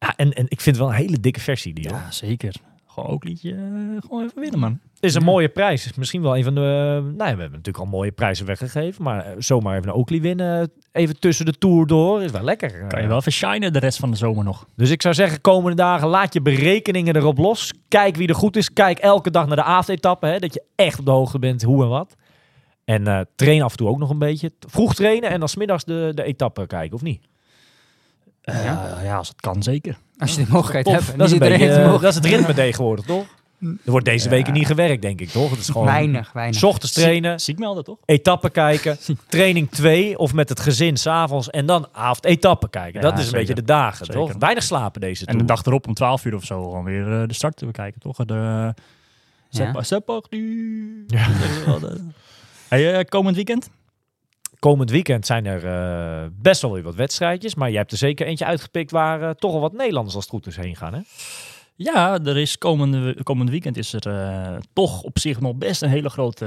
Ja, en, en ik vind het wel een hele dikke versie die. Ja, zeker. Gewoon ook liedje. eh, gewoon even winnen, man. Is een mooie prijs. Misschien wel een van de. Nou, ja, we hebben natuurlijk al mooie prijzen weggegeven. Maar eh, zomaar even een Oakley winnen. Even tussen de tour door. Is wel lekker. Kan je Eh, wel even shinen de rest van de zomer nog. Dus ik zou zeggen, komende dagen laat je berekeningen erop los. Kijk wie er goed is. Kijk elke dag naar de avondetappe. Hè, dat je echt op de hoogte bent hoe en wat. En eh, train af en toe ook nog een beetje. Vroeg trainen en dan smiddags de, de etappe kijken, of niet? Eh, Ja. ja. als het kan, zeker. Als je de mogelijkheid Of, hebt. dat, is beetje, eh, mogelijkheid. dat is het ritme tegenwoordig, toch? Er wordt deze weken niet gewerkt, denk ik, toch? Het is gewoon Weinig, weinig. s ochtends trainen. Ziek melden, toch? etappe kijken, <laughs> training 2 of met het gezin s'avonds en dan avond etappe kijken. Ja, dat is een zeker. beetje de dagen, Zeker. toch? Weinig slapen deze En de tour. dag erop om 12 uur of zo gewoon weer eh, de start te bekijken, toch? De, Ja. Nu. Ja. Hey, komend weekend? Komend weekend zijn er eh, best wel weer wat wedstrijdjes, maar je hebt er zeker eentje uitgepikt waar eh, toch al wat Nederlanders als het goed is heen gaan, hè? Ja, er is komende, komend weekend is er eh, toch op zich nog best een hele grote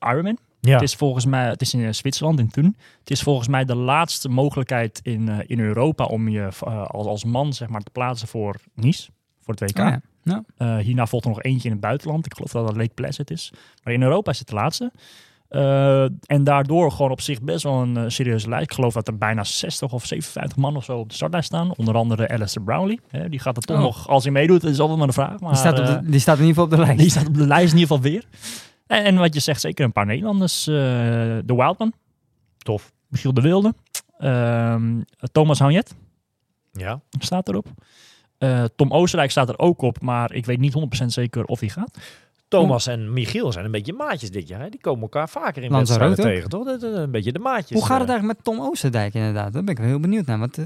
Ironman. Ja. Het is volgens mij, het is in Zwitserland, in Thun. Het is volgens mij de laatste mogelijkheid in, eh, in Europa om je als, als man zeg maar, te plaatsen voor Nice, voor het WK. Oh ja. Ja. Eh, hierna volgt er nog eentje in het buitenland. Ik geloof dat dat Lake Placid is. Maar in Europa is het de laatste. Eh, en daardoor gewoon op zich best wel een eh, serieuze lijst. Ik geloof dat er bijna 60 of 57 man of zo op de startlijst staan. Onder andere Alistair Brownlee. Hè, die gaat er toch Oh. nog, als hij meedoet, dat is altijd maar de vraag. Maar, Die, staat op eh, de, die staat in ieder geval op de lijst. die staat op de lijst in ieder geval weer. En, en wat je zegt, zeker een paar Nederlanders. eh, de Wildman, Tof. Michiel de Wilde. ehm, Thomas Hanjet Ja. staat erop. Eh, Tom Oostenrijk staat er ook op, maar ik weet niet 100% zeker of hij gaat. Thomas en Michiel zijn een beetje maatjes dit jaar. Hè? Die komen elkaar vaker in wedstrijden tegen, toch? Dat, een beetje de maatjes. Hoe gaat het eh. eigenlijk met Tom Oosterdijk inderdaad? Daar ben ik wel heel benieuwd naar. Want, eh,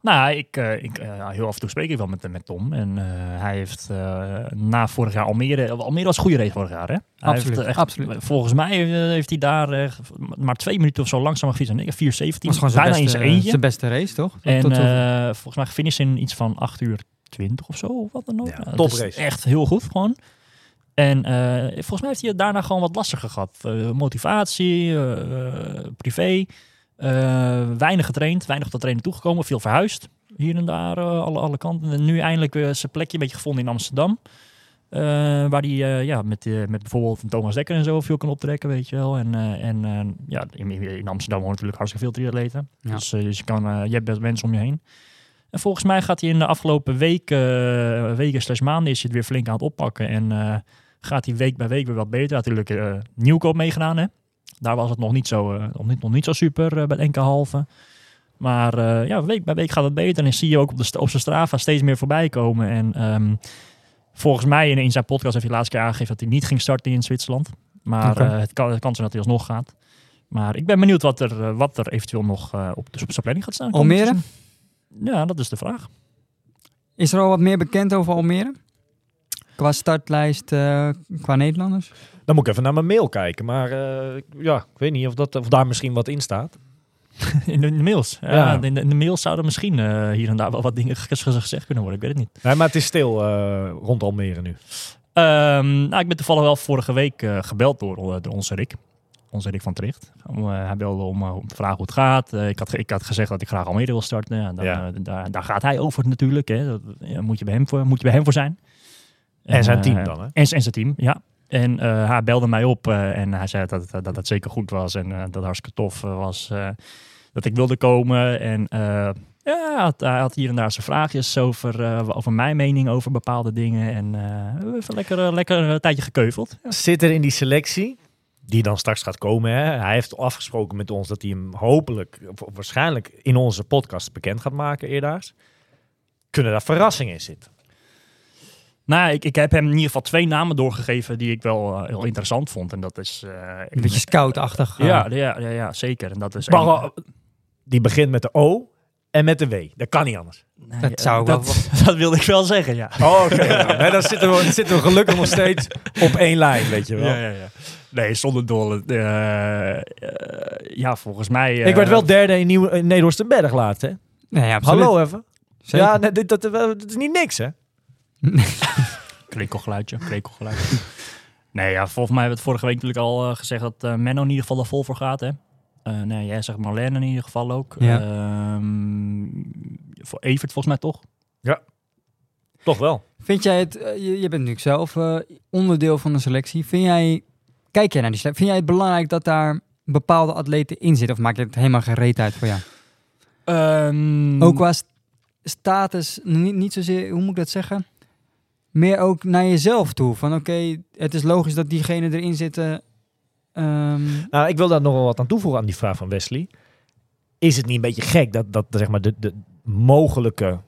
Nou, ik, eh, ik, heel af en toe spreek ik wel met, met Tom. En eh, hij heeft eh, na vorig jaar Almere... Almere was een goede race vorig jaar, hè? Hij Absoluut, heeft, echt- absoluut. Volgens mij heeft hij daar maar twee minuten of zo langzaam gefietst. En ik 4.17. was gewoon zijn beste, zijn eentje. zijn beste race, toch? En Tot eh, volgens mij finish in iets van 8 uur 20 of zo, of wat dan ook. Ja, Nou, dat toprace. Echt heel goed gewoon. En eh, volgens mij heeft hij het daarna gewoon wat lastiger gehad. Eh, motivatie, eh, privé, weinig getraind, weinig tot trainen toegekomen, veel verhuisd. Hier en daar, alle, alle kanten. En nu eindelijk zijn plekje een beetje gevonden in Amsterdam. Waar hij ja, met, met bijvoorbeeld Thomas Dekker en zo veel kan optrekken, weet je wel. En, en ja, in, in Amsterdam wonen natuurlijk hartstikke veel triatleten. Ja. Dus, dus je, kan, je hebt best mensen om je heen. En volgens mij gaat hij in de afgelopen weken, weken slash maanden is hij het weer flink aan het oppakken. En gaat hij week bij week weer wat beter. Natuurlijk eh nieuwkoop meegedaan, hè. Daar was het nog niet zo, eh, nog niet, nog niet zo super eh, bij enkele halve. Maar ja, week bij week gaat het beter. En zie je ook op, de, op zijn Strava steeds meer voorbij komen. En ehm, volgens mij in, in zijn podcast heeft hij de laatste keer aangegeven dat hij niet ging starten in Zwitserland. Maar eh, het, kan, het kan zijn dat hij alsnog gaat. Maar ik ben benieuwd wat er, wat er eventueel nog op, dus op zijn planning gaat staan. Almere? Ja, dat is de vraag. Is er al wat meer bekend over Almere? Qua startlijst, eh, qua Nederlanders? Dan moet ik even naar mijn mail kijken. Maar eh, ja, ik weet niet of, dat, of daar misschien wat in staat. <laughs> In de, in de mails. Ja, Ja. In, de, in de mails zouden misschien eh, hier en daar wel wat dingen gez- gez- gezegd kunnen worden. Ik weet het niet. Nee, maar het is stil eh, rond Almere nu. Ehm, nou, ik ben toevallig wel vorige week eh, gebeld door, door onze Rick. Onze Rick van Tricht. Hij belde om, om te vragen hoe het gaat. Eh, ik, had, ik had gezegd dat ik graag Almere wil starten. Ja, dan, Ja. daar, daar gaat hij over natuurlijk. Hè. Dat, ja, moet, je bij hem voor, moet je bij hem voor zijn. En zijn eh, team dan, hè? En, en zijn team, ja. En eh, hij belde mij op eh, en hij zei dat, dat, dat het zeker goed was. En dat het hartstikke tof was dat ik wilde komen. En ja, hij had, hij had hier en daar zijn vraagjes over, over mijn mening over bepaalde dingen. En we hebben even lekker, lekker een tijdje gekeuveld. Ja. Zit er in die selectie, die dan straks gaat komen. Hè? Hij heeft afgesproken met ons dat hij hem hopelijk, waarschijnlijk in onze podcast bekend gaat maken eerdaags. Kunnen daar verrassingen in zitten? Nou, ik, ik heb hem in ieder geval twee namen doorgegeven die ik wel eh, heel interessant vond. En dat is... eh, Een beetje scout-achtig. eh. ja, ja, ja, ja, zeker. En dat is Maar, die begint met de O en met de W. Dat kan niet anders. Nee, dat zou ik dat, <laughs> dat wilde ik wel zeggen, ja. Oh, oké. nee, dan zitten we, dan zitten we gelukkig nog steeds op één lijn, weet je wel. Ja, ja, ja. Nee, zonder dolle. ja, volgens mij... Ik werd wel derde in, Nieuw in Nederlandse laatst, hè? Nee, ja, absoluut. Hallo even. Zeker. Ja, nee, dit, dat, dat is niet niks, hè? <laughs> Krekelgeluidje, krekelgeluidje. nee, ja, volgens mij hebben we het vorige week natuurlijk al eh, gezegd dat eh, Menno in ieder geval er vol voor gaat, hè. Eh, nee, jij zegt Marlene in ieder geval ook. Ja. Ehm, voor Evert volgens mij toch? Toch wel. Vind jij het, je, je bent natuurlijk zelf eh, onderdeel van de selectie. Vind jij, kijk jij naar die selectie, vind jij het belangrijk dat daar bepaalde atleten in zitten? Of maakt het helemaal geen reet uit voor jou? Ehm, Ook qua st- status, niet, niet zozeer, hoe moet ik dat zeggen? Meer ook naar jezelf toe. Van oké, het is logisch dat diegenen erin zitten. Ehm, Nou, ik wil daar nog wel wat aan toevoegen aan die vraag van Wesley. Is het niet een beetje gek dat, dat zeg maar, de, de mogelijke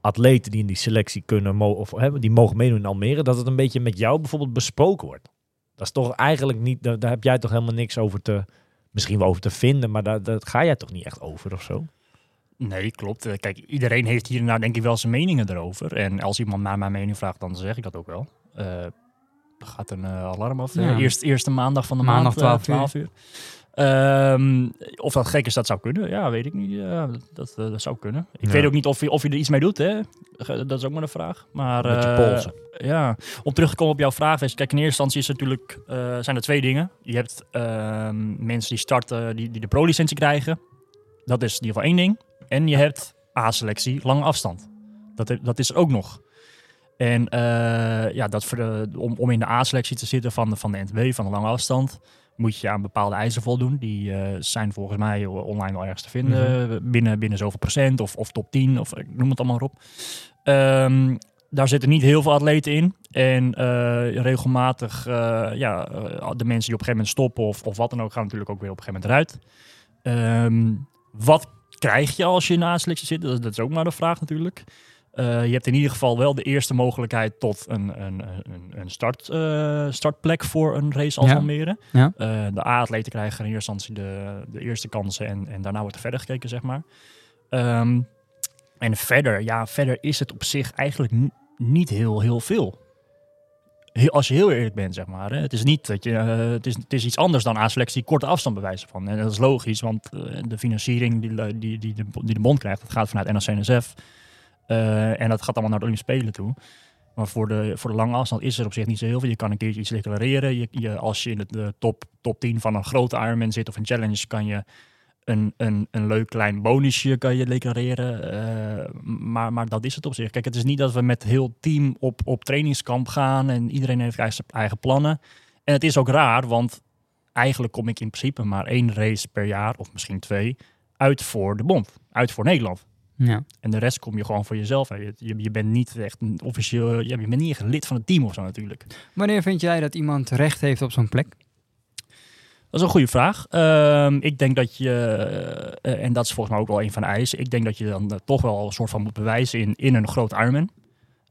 atleten die in die selectie kunnen, of hè, die mogen meedoen in Almere, dat het een beetje met jou bijvoorbeeld besproken wordt? Dat is toch eigenlijk niet, daar, daar heb jij toch helemaal niks over te, misschien wel over te vinden, maar daar, daar ga jij toch niet echt over of zo? Nee, klopt. Eh, Kijk, iedereen heeft hier en daar denk ik wel zijn meningen erover. En als iemand naar mijn mening vraagt, dan zeg ik dat ook wel. Eh, er gaat een eh, alarm af. Ja. Eerst, eerste maandag van de Maandag maand, eh, 12 uur. 12 uur. Ehm, of dat gek is, dat zou kunnen. Ja, weet ik niet. Ja, dat, dat zou kunnen. Ik Ja. weet ook niet of je, of je er iets mee doet, hè. Dat is ook maar een vraag. Maar, Met je polsen. Ja, om terug te komen op jouw vraag. Wees, kijk, in eerste instantie is natuurlijk, zijn er twee dingen. Je hebt ehm, mensen die starten, die, die de pro-licentie krijgen. Dat is in ieder geval één ding. En je hebt A-selectie, lange afstand. Dat, dat is er ook nog. En eh, ja, dat voor de, om, om in de A-selectie te zitten van de, van de NTB, van de lange afstand, moet je aan bepaalde eisen voldoen. Die eh, zijn volgens mij online wel ergens te vinden. binnen, binnen zoveel procent of, of top 10 of ik noem het allemaal maar op. Ehm, daar zitten niet heel veel atleten in. En eh, regelmatig, ja, de mensen die op een gegeven moment stoppen of, of wat dan ook, gaan natuurlijk ook weer op een gegeven moment eruit. Ehm, wat krijg je als je in de A-selectie zit? Dat, dat is ook maar de vraag natuurlijk. Eh, je hebt in ieder geval wel de eerste mogelijkheid tot een, een, een, een start, eh, startplek voor een race als Ja. Almere. Ja. Eh, de A-atleten krijgen in eerste instantie de, de eerste kansen en, en daarna wordt er verder gekeken, zeg maar. Ehm, en verder, ja, verder is het op zich eigenlijk niet heel, heel veel. Als je heel eerlijk bent, zeg maar. Hè. Het is niet dat je, eh, het, is, het is iets anders dan A-selectie korte afstand bewijzen van. En dat is logisch, want eh, de financiering die, die, die, die, de, bond krijgt, dat gaat vanuit NOC-NSF. Eh, en dat gaat allemaal naar de Olympische Spelen toe. Maar voor de, voor de lange afstand is er op zich niet zo heel veel. Je kan een keertje iets declareren. Je, je, als je in de, de top, top 10 van een grote Ironman zit of een challenge, kan je een, een, een leuk klein bonusje kan je declareren. Eh, maar, maar dat is het op zich. Kijk, het is niet dat we met heel team op, op trainingskamp gaan en iedereen heeft eigen, eigen plannen. En het is ook raar, want eigenlijk kom ik in principe maar één race per jaar, of misschien twee, uit voor de bond. Uit voor Nederland. Ja. En de rest kom je gewoon voor jezelf. Je, je, je bent niet echt een officieel, je, je bent niet echt lid van het team of zo natuurlijk. Wanneer vind jij dat iemand recht heeft op zo'n plek? Dat is een goede vraag. Ehm, ik denk dat je, eh, en dat is volgens mij ook wel een van de eisen, ik denk dat je dan eh, toch wel een soort van moet bewijzen in, in een groot Ironman.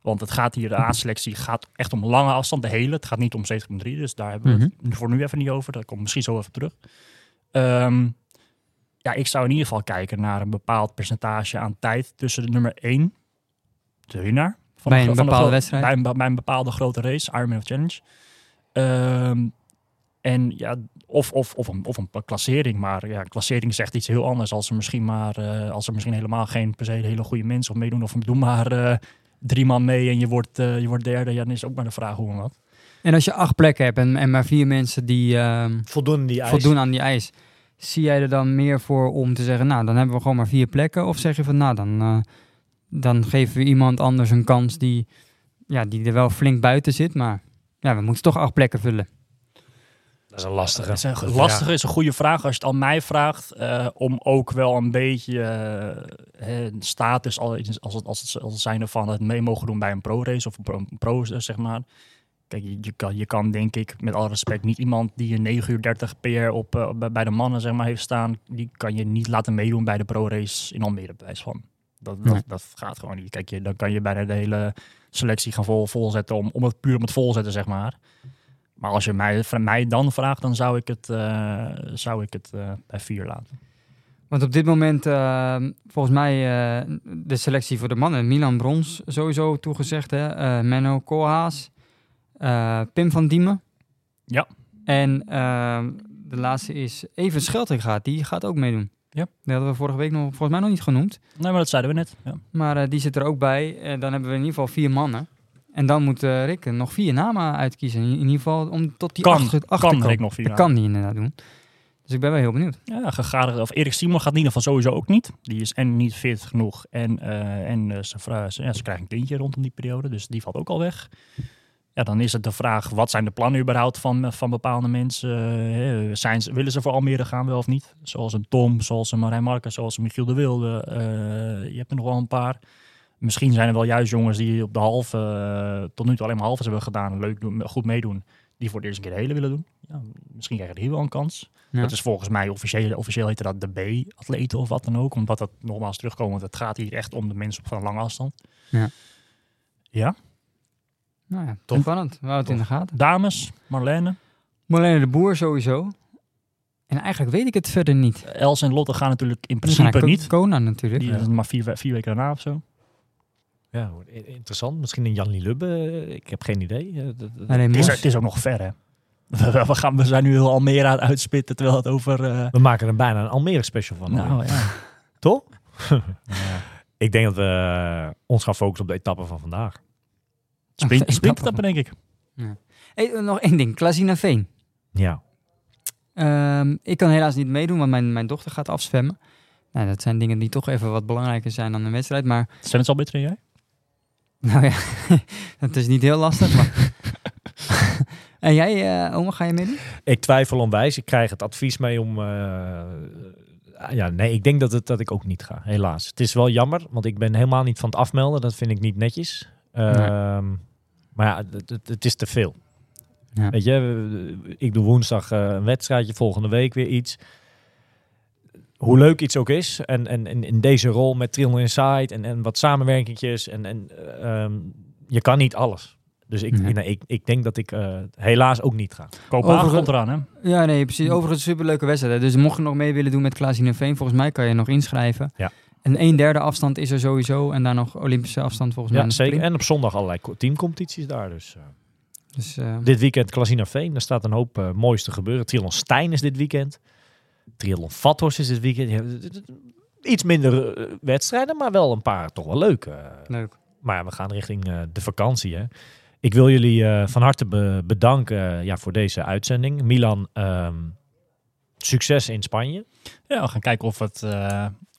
Want het gaat hier, de A-selectie gaat echt om lange afstand, de hele. Het gaat niet om 70,3, dus daar hebben we het voor nu even niet over. Dat komt misschien zo even terug. Ehm, ja, ik zou in ieder geval kijken naar een bepaald percentage aan tijd tussen de nummer 1, de winnaar. Van Bij de, een van bepaalde wedstrijd? Bij een, bij een bepaalde grote race, Ironman of Challenge. Ehm, en ja, of, of, of, een, of een klassering. Maar ja, klassering zegt iets heel anders. Als er misschien maar, eh, als er misschien helemaal geen per se hele goede mensen op meedoen. Of doe maar eh, drie man mee en je wordt, eh, je wordt derde. Ja, dan is ook maar de vraag hoe en wat. En als je acht plekken hebt en, en maar vier mensen die ehm, Voldoen die eisen. voldoen aan die eis, zie jij er dan meer voor om te zeggen, nou, dan hebben we gewoon maar vier plekken? Of zeg je van, nou, dan, eh, dan geven we iemand anders een kans die, ja, die er wel flink buiten zit, maar ja, we moeten toch acht plekken vullen. Dat is een lastige. Het is een vraag. lastige is een goede vraag als je het aan mij vraagt. eh, om ook wel een beetje eh, hè, status als, als, het, als, het, als het zijnde van het mee mogen doen bij een pro-race of een pro, een pro zeg maar. Kijk, je, je, kan, je kan denk ik, met alle respect, niet iemand die een 9 uur 30 PR op, eh, bij, bij de mannen zeg maar, heeft staan, die kan je niet laten meedoen bij de pro-race in Almere, bij wijze van. Dat, dat, Nee. dat gaat gewoon niet. Kijk, je, dan kan je bijna de hele selectie gaan vol, volzetten om, om het puur om het volzetten, zeg maar. Maar als je mij, van mij dan vraagt, dan zou ik het, eh, zou ik het eh, bij vier laten. Want op dit moment, eh, volgens mij, eh, de selectie voor de mannen, Milan Brons sowieso toegezegd, hè? Menno Koolhaas, Pim van Diemen. Ja. En eh, de laatste is Even Schelting die gaat ook meedoen. Ja. Die hadden we vorige week nog, volgens mij nog niet genoemd. Nee, maar dat zeiden we net. Ja. Maar die zit er ook bij. En dan hebben we in ieder geval vier mannen. En dan moet eh, Rick nog vier namen uitkiezen. In, in ieder geval om tot die Kan, acht, acht te kan. Rick nog vier Dat kan die inderdaad doen. Dus ik ben wel heel benieuwd. Ja, gegadigd, of Erik Simon gaat in ieder geval sowieso ook niet. Die is en niet fit genoeg. En, eh, en eh, ze, ja, ze krijgen een kindje rondom die periode. Dus die valt ook al weg. Ja, dan is het de vraag, wat zijn de plannen überhaupt van, van bepaalde mensen? Zijn ze, willen ze voor Almere gaan, wel of niet? Zoals een Tom, zoals een Marijn Marcus, zoals een Michiel de Wilde. Je hebt er nog wel een paar. Misschien zijn er wel juist jongens die op de halve, eh, tot nu toe alleen maar halves hebben gedaan. Leuk doen, goed meedoen. Die voor de eerste keer de hele willen doen. Ja, misschien krijgen die wel een kans. Ja. Dat is volgens mij officieel, officieel heette dat de B-atleten of wat dan ook. Omdat dat nogmaals terugkomen, want het gaat hier echt om de mensen van lange afstand. Ja. Ja. Nou ja, Top. spannend. We houden het in de gaten. Dames, Marlene, Marlene de Boer sowieso. En eigenlijk weet ik het verder niet. Els en Lotte gaan natuurlijk in principe niet. Kona natuurlijk. Die is maar vier, vier weken daarna of zo. Ja, interessant. Misschien een Jan Lubbe. Ik heb geen idee. Eh, Het is, het is ook nog ver, hè? <laughs> We, gaan, we zijn nu heel Almere aan het uitspitten, terwijl het over... eh, We maken er bijna een Almere special van. nou ja, <laughs> Toch? <laughs> Ik denk dat we eh, ons gaan focussen op de etappe van vandaag. sprint, Etappe. denk ik. Hey, nog één ding, Klazina Veen. Ja. Ehm, ik kan helaas niet meedoen, want mijn, mijn dochter gaat afzwemmen. Nou, dat zijn dingen die toch even wat belangrijker zijn dan een wedstrijd. Maar Zwemt al beter dan jij? Nou ja, <laughs> dat is niet heel lastig. Maar... <laughs> en jij, eh oma, ga je meedoen? Ik twijfel onwijs. Ik krijg het advies mee om... eh, ja, nee, ik denk dat, het, dat ik ook niet ga. Helaas. Het is wel jammer, want ik ben helemaal niet van het afmelden. Dat vind ik niet netjes. Ehm, Maar ja, het, het, het is te veel. Ja. Weet je, ik doe woensdag eh, een wedstrijdje, volgende week weer iets. Hoe leuk iets ook is. En, en, en in deze rol met Trial Inside en, en wat samenwerkingjes. En, en ehm, je kan niet alles. Dus ik, Nee. nee, ik, ik denk dat ik eh, helaas ook niet ga. Kopenhagen Overigens- komt eraan, hè? Ja, nee, precies. Overigens een superleuke wedstrijd. hè. Dus mocht je nog mee willen doen met Klazina Veen, volgens mij kan je nog inschrijven. Ja. En een derde afstand is er sowieso. En daar nog Olympische afstand volgens mij. Ja, nog zeker. En op zondag allerlei co- teamcompetities daar. Dus, eh, Dus, eh, dit weekend Klasina Veen. Daar staat een hoop moois te gebeuren. Triathlon Stijn is dit weekend. Triathlon Vathorst is dit weekend. Iets minder eh, wedstrijden, maar wel een paar toch wel leuk. eh. leuk. maar ja, we gaan richting eh, de vakantie. Hè. Ik wil jullie van harte be- bedanken ja, voor deze uitzending. Milan, ehm, succes in Spanje. Ja, we gaan kijken of we het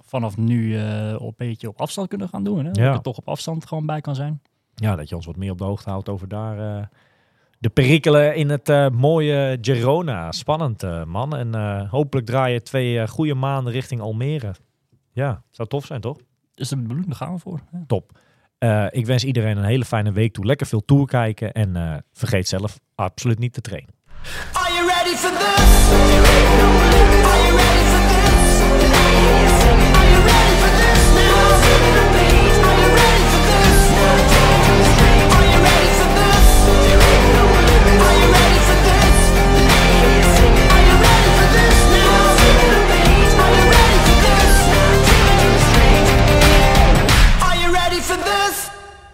vanaf nu op een beetje op afstand kunnen gaan doen. Hè? Dat Ja. er toch op afstand gewoon bij kan zijn. Ja, dat je ons wat meer op de hoogte houdt over daar. De perikelen in het eh, mooie Girona. Spannend, eh, man. En eh, hopelijk draai je twee goede maanden richting Almere. Ja, zou tof zijn, toch? Dus de bedoeling, daar gaan we voor. Ja. Top. Eh, ik wens iedereen een hele fijne week toe. Lekker veel tour kijken. En eh, vergeet zelf absoluut niet te trainen. Are you ready for this?